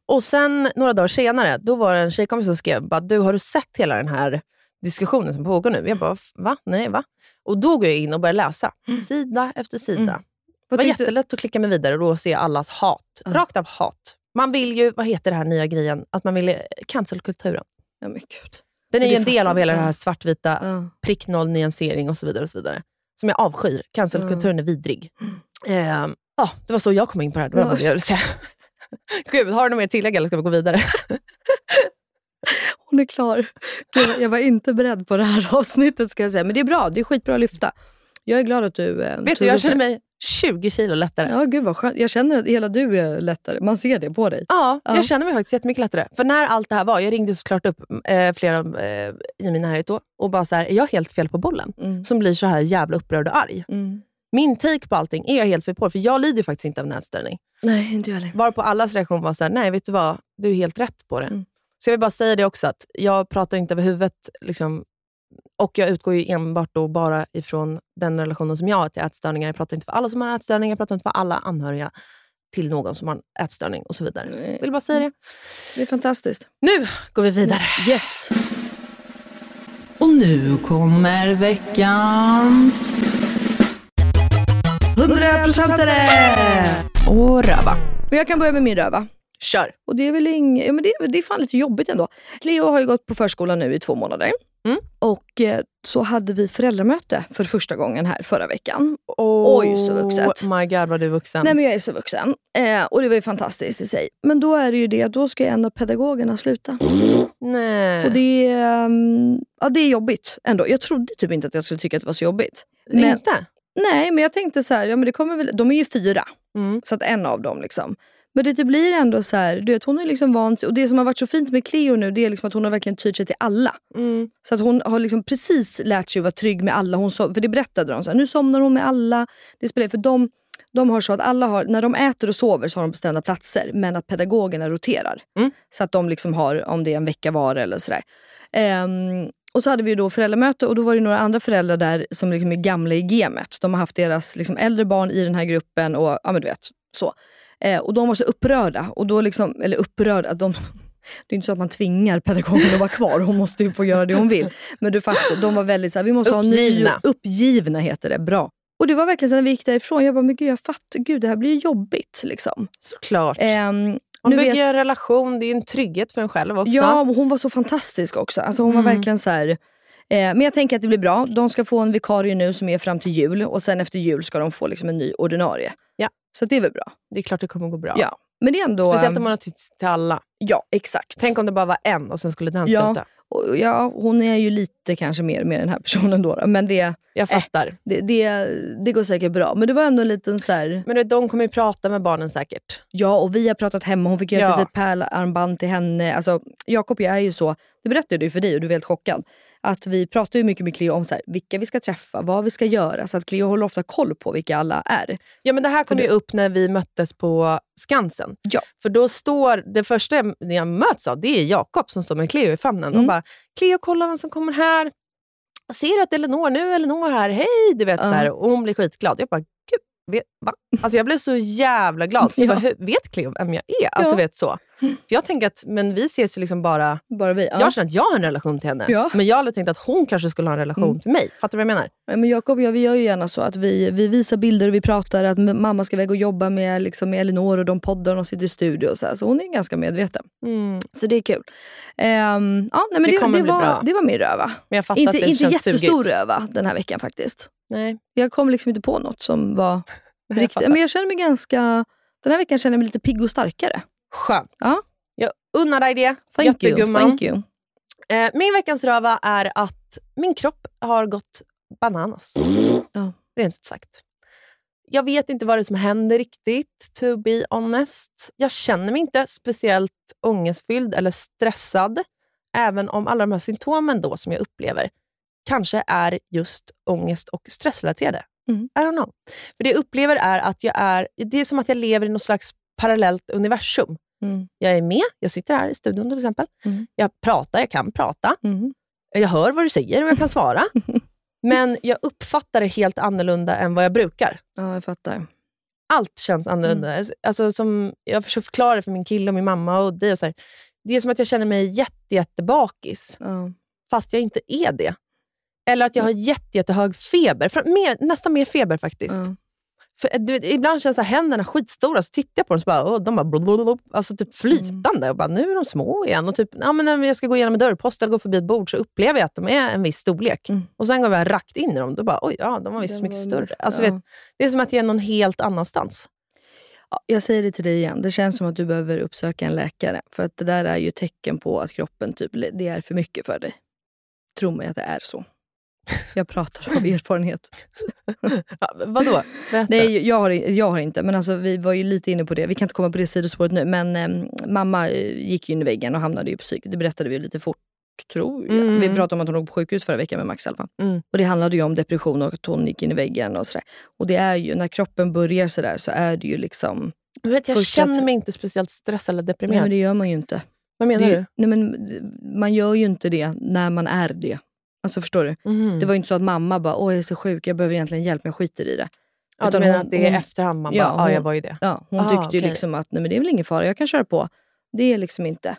S3: och sen några dagar senare, då var det en tjejkompis som skrev bara, du har du sett hela den här diskussionen som pågår nu? Jag bara, "F- va? Nej, va? Och då går jag in och börjar läsa, sida efter sida.
S2: Mm.
S3: Det var jättelätt att klicka mig vidare och då se allas hat.
S2: Ja.
S3: Rakt av hat. Man vill ju, vad heter det här nya grejen, att man vill eh, cancelkulturen.
S2: Ja, men gud.
S3: Den är ju en del av hela
S2: jag.
S3: det här svartvita,
S2: Ja.
S3: prick noll, nyansering och så vidare. och så vidare. Som jag avskyr. Cancelkulturen är vidrig. Eh, ja, det var så jag kom in på det här. Det var vad jag säga. Gud, har du något mer att tillägga eller ska vi gå vidare?
S2: Hon är klar. Gud, Jag var inte beredd på det här avsnittet ska jag säga. Men det är bra, det är skitbra att lyfta. Jag är glad att du eh,
S3: Vet du, jag känner mig 20 kilo lättare.
S2: Ja, gud vad skönt. Jag känner att hela du är lättare. Man ser det på dig.
S3: Ja,
S2: Ja.
S3: jag känner mig faktiskt jättemycket lättare. För när allt det här var, jag ringde såklart upp eh, flera eh, i min närhet då och bara så här, är jag helt fel på bollen?
S2: Mm.
S3: Som blir så här jävla upprörd och arg.
S2: Mm.
S3: Min take på allting är jag helt fel på, för jag lider faktiskt inte av nätställning.
S2: Nej, inte jag heller.
S3: Varpå allas reaktion var så här, nej vet du vad, du är helt rätt på det.
S2: Mm.
S3: Så jag vill bara säga det också, att jag pratar inte över huvudet. Liksom, och jag utgår ju enbart då bara ifrån den relationen som jag har till ätstörningar. Jag pratar inte för alla som har ätstörningar, jag pratar inte för alla anhöriga till någon som har en ätstörning och så vidare.
S2: Nej.
S3: Jag vill bara säga det.
S2: Det är fantastiskt.
S3: Nu går vi vidare.
S2: Yes.
S6: Och nu kommer veckans...
S2: 100 procentare!
S3: Och röva.
S2: Men jag kan börja med min röva.
S3: Kör.
S2: Och det är väl ing... ja, men det, är, det är fan lite jobbigt ändå. Cleo har ju gått på förskolan nu i två månader.
S3: Mm.
S2: Och eh, så hade vi föräldramöte för första gången här förra veckan. Oj, så vuxet.
S3: Oh my god vad du är vuxen.
S2: Nej men jag är så vuxen. Eh, och det var ju fantastiskt i sig. Men då är det ju det att då ska en av pedagogerna sluta.
S3: Nej.
S2: Och det är, ehm, ja, det är jobbigt ändå. Jag trodde typ inte att jag skulle tycka att det var så jobbigt. Men,
S3: Inte?
S2: nej, men jag tänkte så här, ja, men det kommer väl, de är ju fyra.
S3: Mm.
S2: Så att en av dem liksom. Men det, det blir ändå så här, du vet, hon är liksom van och det som har varit så fint med Cleo nu det är liksom att hon har verkligen tyrt sig till alla.
S3: Mm.
S2: Så att hon har liksom precis lärt sig att vara trygg med alla. Hon so- för det berättade de, så här, nu somnar hon med alla. Det spelar, för de, de har så att alla har, när de äter och sover så har de bestämda platser men att pedagogerna roterar.
S3: Mm.
S2: Så att de liksom har, om det är en vecka var eller sådär. Ehm, och så hade vi då föräldramöte och då var det några andra föräldrar där som liksom är gamla i gamet. De har haft deras liksom äldre barn i den här gruppen och ja men du vet så. Eh, och de var så upprörda. Och då liksom, eller upprörda, att de, det är inte så att man tvingar pedagogen att vara kvar. Hon måste ju få göra det hon vill. Men du fattar, de var väldigt så här, vi måste ha
S3: Uppgivna.
S2: ny, uppgivna heter det, bra. Och det var verkligen så när vi gick därifrån, jag bara, men gud jag fattar, gud det här blir ju jobbigt. Liksom.
S3: Såklart.
S2: Ehm,
S3: Man bygger
S2: vet-
S3: en relation, det är en trygghet för en själv också.
S2: Ja, och hon var så fantastisk också. Alltså hon var
S3: Mm.
S2: verkligen så här. Eh, men jag tänker att det blir bra. De ska få en vikarie nu som är fram till jul och sen efter jul ska de få liksom en ny ordinarie.
S3: Ja.
S2: Så det är väl bra.
S3: Det är klart det kommer gå bra.
S2: Ja. Men det är ändå...
S3: Speciellt om man har tyckt till alla.
S2: Ja, exakt.
S3: Tänk om det bara var en och sen skulle den
S2: Ja.
S3: sluta.
S2: Och ja, hon är ju lite kanske mer med den här personen då. då, Men det,
S3: Jag fattar.
S2: det, det, det går säkert bra. Men det var ändå en liten så här.
S3: Men vet, de kommer ju prata med barnen säkert.
S2: Ja, och vi har pratat hemma. Hon fick göra
S3: Ja.
S2: ett litet pärlarmband till henne. Alltså, Jakob jag är ju så, det berättade jag för dig och du var helt chockad. Att vi pratar ju mycket med Cleo om så här, vilka vi ska träffa, vad vi ska göra. Så att Cleo håller ofta koll på vilka alla är.
S3: Ja, men det här kom ju upp när vi möttes på Skansen.
S2: Ja.
S3: För då står, det första jag- jag möts av, det är Jakob som står med Cleo i famnen.
S2: Mm.
S3: Och bara, Cleo kolla vem som kommer här. Ser att Elinor, nu är Elinor här, hej! Du vet,
S2: Ja.
S3: så här, och hon blir skitglad. Jag bara, gud, vet, va? Alltså jag blev så jävla glad. Jag
S2: Ja.
S3: bara, "Hur- vet Cleo vem jag är? Alltså
S2: Ja.
S3: vet så. För jag tänker att, men vi ses ju liksom bara...
S2: Bara vi. Ja.
S3: Jag känner att jag har en relation till henne.
S2: Ja.
S3: Men jag hade tänkt att hon kanske skulle ha en relation
S2: Mm.
S3: till mig. Fattar du vad jag menar?
S2: Ja, Men Jakob och jag vi gör ju gärna så att vi, vi visar bilder och vi pratar att mamma ska iväg och jobba med, liksom, med Elinor och de poddar och de sitter i studio. Och så, här. så hon är ganska medveten. Så det är kul. Ehm, ja, nej, men
S3: Det
S2: det,
S3: kommer
S2: det,
S3: bli
S2: var,
S3: bra.
S2: det var min röva.
S3: Men jag fattar
S2: Inte,
S3: att det
S2: inte
S3: känns
S2: jättestor
S3: sugigt.
S2: röva den här veckan faktiskt.
S3: Nej.
S2: Jag kom liksom inte på något som var
S3: Nej, jag.
S2: Men jag känner mig ganska... Den här veckan känner jag mig lite pigg och starkare.
S3: Skönt.
S2: Ja.
S3: Jag unnar dig det,
S2: Thank you.
S3: jättegumman.
S2: Thank you.
S3: Eh, min veckans röva är att min kropp har gått bananas.
S2: Ja.
S3: Rent ut sagt. Jag vet inte vad det är som händer riktigt, to be honest. Jag känner mig inte speciellt ångestfylld eller stressad, även om alla de här symptomen då som jag upplever kanske är just ångest och stressrelaterade.
S2: Mm.
S3: I don't know. För Det jag upplever är att jag är, det är som att jag lever i något slags parallellt universum.
S2: Mm.
S3: Jag är med, jag sitter här i studion till exempel.
S2: Mm.
S3: Jag pratar, jag kan prata.
S2: Mm.
S3: Jag hör vad du säger och jag kan svara. Men jag uppfattar det helt annorlunda än vad jag brukar.
S2: Ja, jag fattar.
S3: Allt känns annorlunda. Alltså, som jag försöker förklara det för min kille och min mamma och dig. Och så här. Det är som att jag känner mig jätte, jättebakis,
S2: Ja.
S3: fast jag inte är det. Eller att jag har jätte, jättehög feber. För, mer, nästan mer feber faktiskt.
S2: Ja.
S3: För, du vet, ibland känns så här, händerna skitstora, så tittar jag på dem så bara, åh, de bara blablabla, alltså typ flytande. Och bara, nu är de små igen. Och typ, ja, men när jag ska gå igenom en dörrpost eller gå förbi ett bord så upplever jag att de är en viss storlek.
S2: Mm.
S3: Och sen går jag rakt in i dem. Då bara, oj, ja, de var visst mycket större. Alltså,
S2: ja.
S3: vet, det är som att jag är någon helt annanstans.
S2: Ja, jag säger det till dig igen. Det känns som att du behöver uppsöka en läkare. För att det där är ju tecken på att kroppen typ, det är för mycket för dig. Tro mig att det är så. Jag pratar av erfarenhet.
S3: Ja, vadå? Berätta.
S2: Nej, jag har, jag har inte. Men alltså, vi var ju lite inne på det. Vi kan inte komma på det sidospåret nu. Men eh, mamma eh, gick ju in i väggen och hamnade ju på psyk. Det berättade vi lite fort, tror jag.
S3: Mm.
S2: Vi pratade om att hon låg på sjukhus förra veckan med Max fall.
S3: Mm.
S2: Och det handlade ju om depression och att hon gick in i väggen och sådär. Och det är ju, när kroppen börjar sådär så är det ju liksom...
S3: Jag, vet, jag känner mig inte speciellt stressad eller
S2: Nej,
S3: deprimerad.
S2: men det gör man ju inte.
S3: Vad menar
S2: det,
S3: du?
S2: ju- nej, men, man gör ju inte det när man är det. Alltså förstår du?
S3: Mhm.
S2: Det var ju inte så att mamma bara, åh jag är så sjuk, jag behöver egentligen hjälp, men jag skiter i det.
S3: ja, du menar
S2: hon-
S3: att det är
S2: hon-
S3: efterhand man bara, ja,
S2: hon-
S3: jag var ju det.
S2: Ja, hon
S3: Ah,
S2: tyckte ju
S3: okej.
S2: liksom att nej, men det är väl ingen fara, jag kan köra på. Det är liksom inte.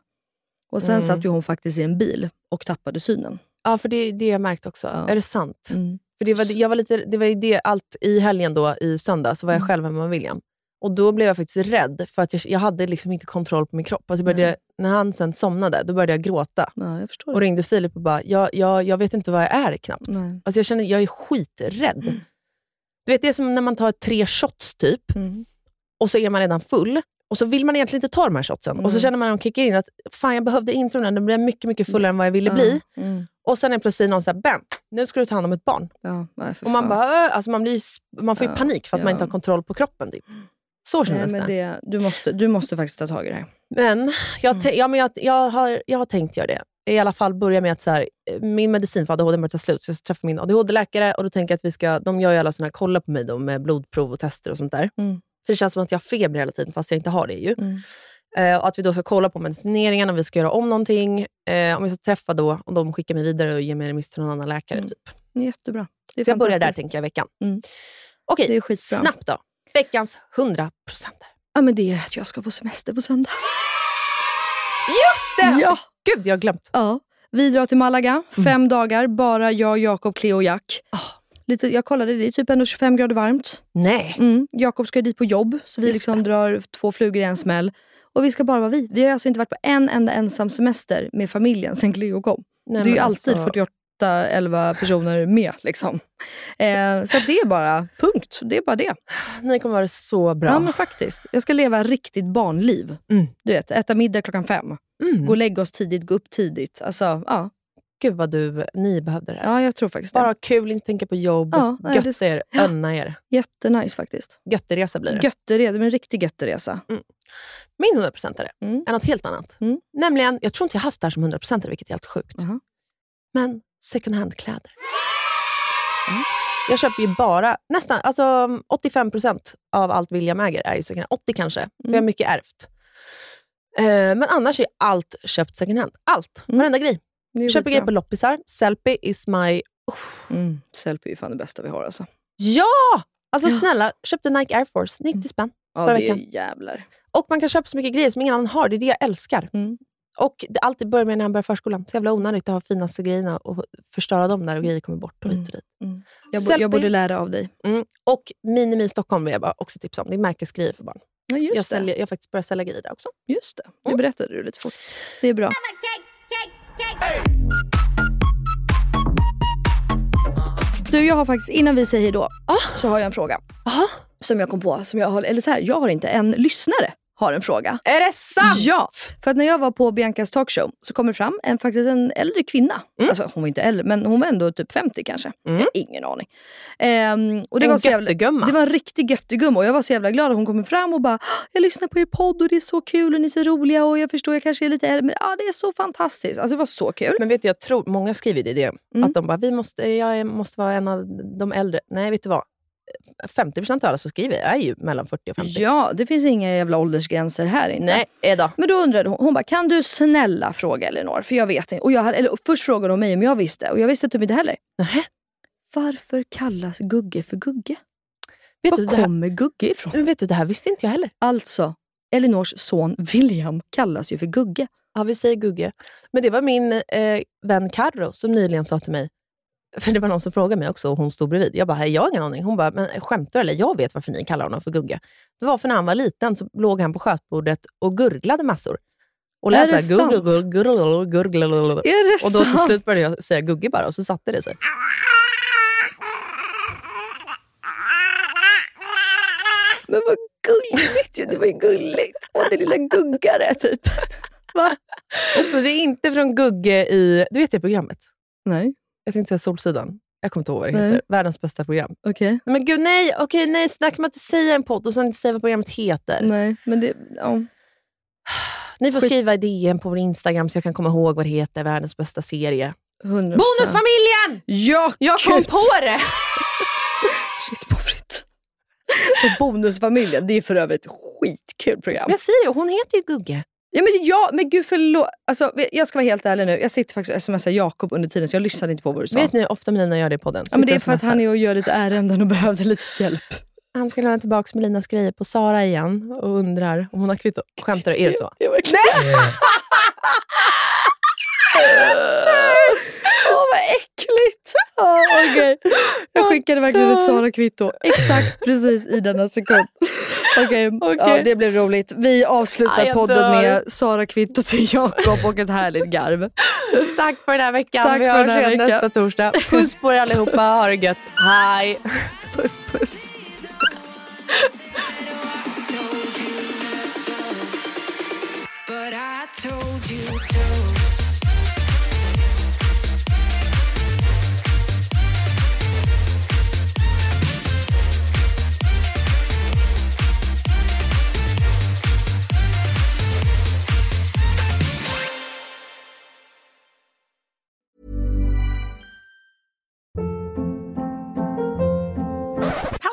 S2: Och sen
S3: Mm.
S2: satt ju hon faktiskt i en bil och tappade synen.
S3: Ja, för det det jag märkt också.
S2: Ja.
S3: Är det sant?
S2: Mm.
S3: För det var, jag var lite, det var ju det, allt i helgen då, i söndag, så var jag
S2: Mm.
S3: själv hemma med William. Och då blev jag faktiskt rädd, för att jag, jag hade liksom inte kontroll på min kropp. Alltså började, när han sen somnade, då började jag gråta.
S2: Ja, jag
S3: Och ringde Filip och bara, jag, jag, jag vet inte vad jag är knappt.
S2: Nej.
S3: Alltså jag känner, jag är skiträdd. Du vet, det är som när man tar tre shots typ,
S2: Mm.
S3: och så är man redan full. Och så vill man egentligen inte ta de här shotsen. Och så
S2: Mm.
S3: känner man när de kickar in att fan jag behövde inte de där, de blev mycket, mycket fullare än vad jag ville bli.
S2: Mm.
S3: Och sen är plötsligt någon såhär, bam, nu ska du ta hand om ett barn.
S2: Ja, nej,
S3: Och man, bara, alltså man, blir, man får ju
S2: Ja,
S3: panik för att man inte har kontroll på kroppen. Typ. Så
S2: Nej,
S3: kändes
S2: men
S3: det.
S2: du, måste, du måste faktiskt ta tag i det här.
S3: Men, jag,
S2: Mm.
S3: ja, men jag, jag, har, jag har tänkt göra det. I alla fall börja med att så här, eh, min medicin för ADHD börjar ta slut, så jag ska träffa min ADHD-läkare och då tänker jag att vi ska, de gör ju alla såna här, kolla på mig då, med blodprov och tester och sånt där.
S2: Mm.
S3: För det känns som att jag har feber hela tiden, fast jag inte har det ju.
S2: Mm.
S3: Eh, och att vi då ska kolla på medicineringen, om vi ska göra om någonting, eh, om vi ska träffa då, och de skickar mig vidare och ger mig remiss till någon annan läkare.
S2: Mm.
S3: Typ.
S2: Jättebra. Det är
S3: Så jag börjar där, tänker jag, i veckan.
S2: Mm.
S3: Okej,
S2: Det är skitbra.
S3: snabbt då. Veckans 100 procenter.
S2: Ja, men det är att jag ska på semester på söndag.
S3: Just det!
S2: Ja.
S3: Gud, jag har glömt.
S2: Ja. Vi drar till Malaga, fem dagar, bara jag, Jakob, Cleo och Jack.
S3: Ah.
S2: lite, jag kollade, det är typ ändå 25 grader varmt.
S3: Nej.
S2: Mm. Jakob ska dit på jobb, så vi
S3: Just
S2: liksom
S3: det.
S2: drar två flugor i en smäll. Och vi ska bara vara vi. Vi har alltså inte varit på en enda ensam semester med familjen sen Cleo kom.
S3: Nej,
S2: det är ju alltid
S3: alltså-
S2: 48-11 personer med. Liksom. Eh, så det är bara punkt. Det är bara det.
S3: Ni kommer vara så bra.
S2: Ja men faktiskt. Jag ska leva riktigt barnliv.
S3: Mm.
S2: Du vet, äta middag klockan fem.
S3: Mm.
S2: Gå och lägga oss tidigt, gå upp tidigt. Alltså, ja.
S3: Gud vad du, ni behövde det
S2: ja, jag tror faktiskt
S3: Bara
S2: det.
S3: ha kul, inte tänka på jobb.
S2: Ja, nej, det-
S3: er,
S2: Ja.
S3: önna er.
S2: Jättenice faktiskt.
S3: Götteresa blir det.
S2: Götteresa, det blir en riktig götteresa.
S3: Min 100%
S2: Mm.
S3: är något helt annat.
S2: Mm.
S3: Nämligen, jag tror inte jag haft det här som 100% vilket är helt sjukt.
S2: Jaha.
S3: Men second hand-kläder. Mm. Jag köper ju bara, nästan, alltså 85% av allt William äger är ju second hand. 80 kanske, för jag har
S2: Mm.
S3: mycket ärvt. Eh, men annars är allt köpt second hand. Allt,
S2: Mm.
S3: varenda grej.
S2: Är
S3: Köper grejer på loppisar. Sellpy is my...
S2: Mm. Sellpy är fan det bästa vi har alltså.
S3: Ja! Alltså
S2: Ja.
S3: snälla, köpte Nike Air Force, 90 spänn.
S2: Ja, det är jävlar.
S3: Och man kan köpa så mycket grejer som ingen annan har. Det är det jag älskar.
S2: Mm.
S3: Och det alltid börjar med när han börjar förskolan. Så jävla onödigt att ha finaste grejerna och förstöra dem där och grejer kommer bort och hit och dit.
S2: Mm. Jag, bo- jag borde lära av dig.
S3: Mm. Och Minimi Stockholm vill jag bara också tipsa om. Det är märkesgrejer för barn.
S2: Ja, just
S3: Jag,
S2: det.
S3: säljer, jag har faktiskt börjat sälja grejer där också.
S2: Just det. Det berättade du lite fort. Det är bra. Du, jag har faktiskt, innan vi säger hejdå, så har jag en fråga.
S3: Aha.
S2: Som jag kom på. Som jag har, eller så här, jag har inte, en lyssnare har en fråga.
S3: Är det sant?
S2: Ja, för att när jag var på Biancas talkshow så kom det fram en, faktiskt en äldre kvinna. Alltså, hon var inte äldre, men hon var ändå typ 50 kanske. Har ingen aning. Ehm, och det
S3: En
S2: var så jävla,
S3: göttegumma.
S2: Det var en riktig göttegumma och jag var så jävla glad att hon kom fram och bara “Jag lyssnar på er podd och det är så kul och ni är så roliga och jag förstår jag kanske är lite äldre men ja, det är så fantastiskt”. Alltså det var så kul.
S3: Men vet du, jag tror, många skriver i det.
S2: Mm.
S3: Att de bara, vi måste, jag måste vara en av de äldre. Nej, vet du vad? 50% av alla som skriver är ju mellan 40 och 50.
S2: Ja, det finns inga jävla åldersgränser här inte.
S3: Nej, då.
S2: Men då undrade hon, hon bara, kan du snälla fråga Elinor? För jag vet inte. Och jag hade, eller, först frågade hon mig om jag visste och jag visste typ inte heller.
S3: Nähä.
S2: Varför kallas Gugge för Gugge?
S3: Vet
S2: Var
S3: du, det här,
S2: kommer Gugge ifrån?
S3: men vet du, det här visste inte jag heller.
S2: Alltså, Elinors son William kallas ju för Gugge.
S3: Ja, vi säger Gugge. Men det var min eh, vän Carro som nyligen sa till mig, för det var någon som frågade mig också och hon stod bredvid. Jag bara, "Nej, jag har ingen aning. Hon bara, men skämtar eller? Jag vet varför ni kallar honom för Gugge. Det var för när han var liten så låg han på skötbordet och gurglade massor. Och lät såhär,
S2: sant?
S3: gurgl, gurgl, gurgl, gurgl.
S2: Är det
S3: Och då till slut började jag säga Gugge bara och så satte det sig.
S2: Men vad gulligt det var ju gulligt. Åh, det lilla guggare typ. Va?
S3: Så det är inte från Gugge i, du vet det programmet?
S2: Nej,
S3: Jag tänkte säga Solsidan. Jag kommer inte ihåg vad det
S2: Nej.
S3: heter. Världens bästa program. Nej, Men gud, nej, okej, nej, så där kan man inte säga en podd och sen inte säga vad programmet heter.
S2: Nej, men det... Ja.
S3: Ni får
S2: Skit-
S3: skriva i DM på vår Instagram så jag kan komma ihåg vad det heter, världens bästa serie.
S2: 100%.
S3: Bonusfamiljen!
S2: Ja,
S3: Jag kom
S2: gud.
S3: på det!
S2: Shit frites. Och Bonusfamiljen, det är för övrigt skitkul program.
S3: Jag säger det, hon heter ju Gugge.
S2: Ja, men, ja, men gud förlåt. Alltså, jag ska vara helt ärlig nu. Jag sitter faktiskt och smsar Jakob under tiden så jag lyssnade inte på vad du sa.
S3: Vet ni hur ofta Melina gör det i podden?
S2: ja, men det är för att han är och gör lite ärenden och behövde lite hjälp.
S3: Han ska lämna tillbaka Melinas grejer på Sara igen och undrar om hon har kvitto. Skämtar du? Är det så?
S2: Det är verkligen... Åh vad äckligt! Oh, okay. Jag skickade verkligen ett Sara-kvitto exakt precis i denna sekund. Okej, ja, det blev roligt. Vi avslutar
S3: jag
S2: podden
S3: dör.
S2: med Sara-kvitto till Jakob och ett härligt garv.
S3: Tack för den här veckan.
S2: Tack
S3: Vi
S2: för
S3: hörs igen nästa torsdag. Puss på er allihopa. Ha det gött. Hej!
S2: Puss puss.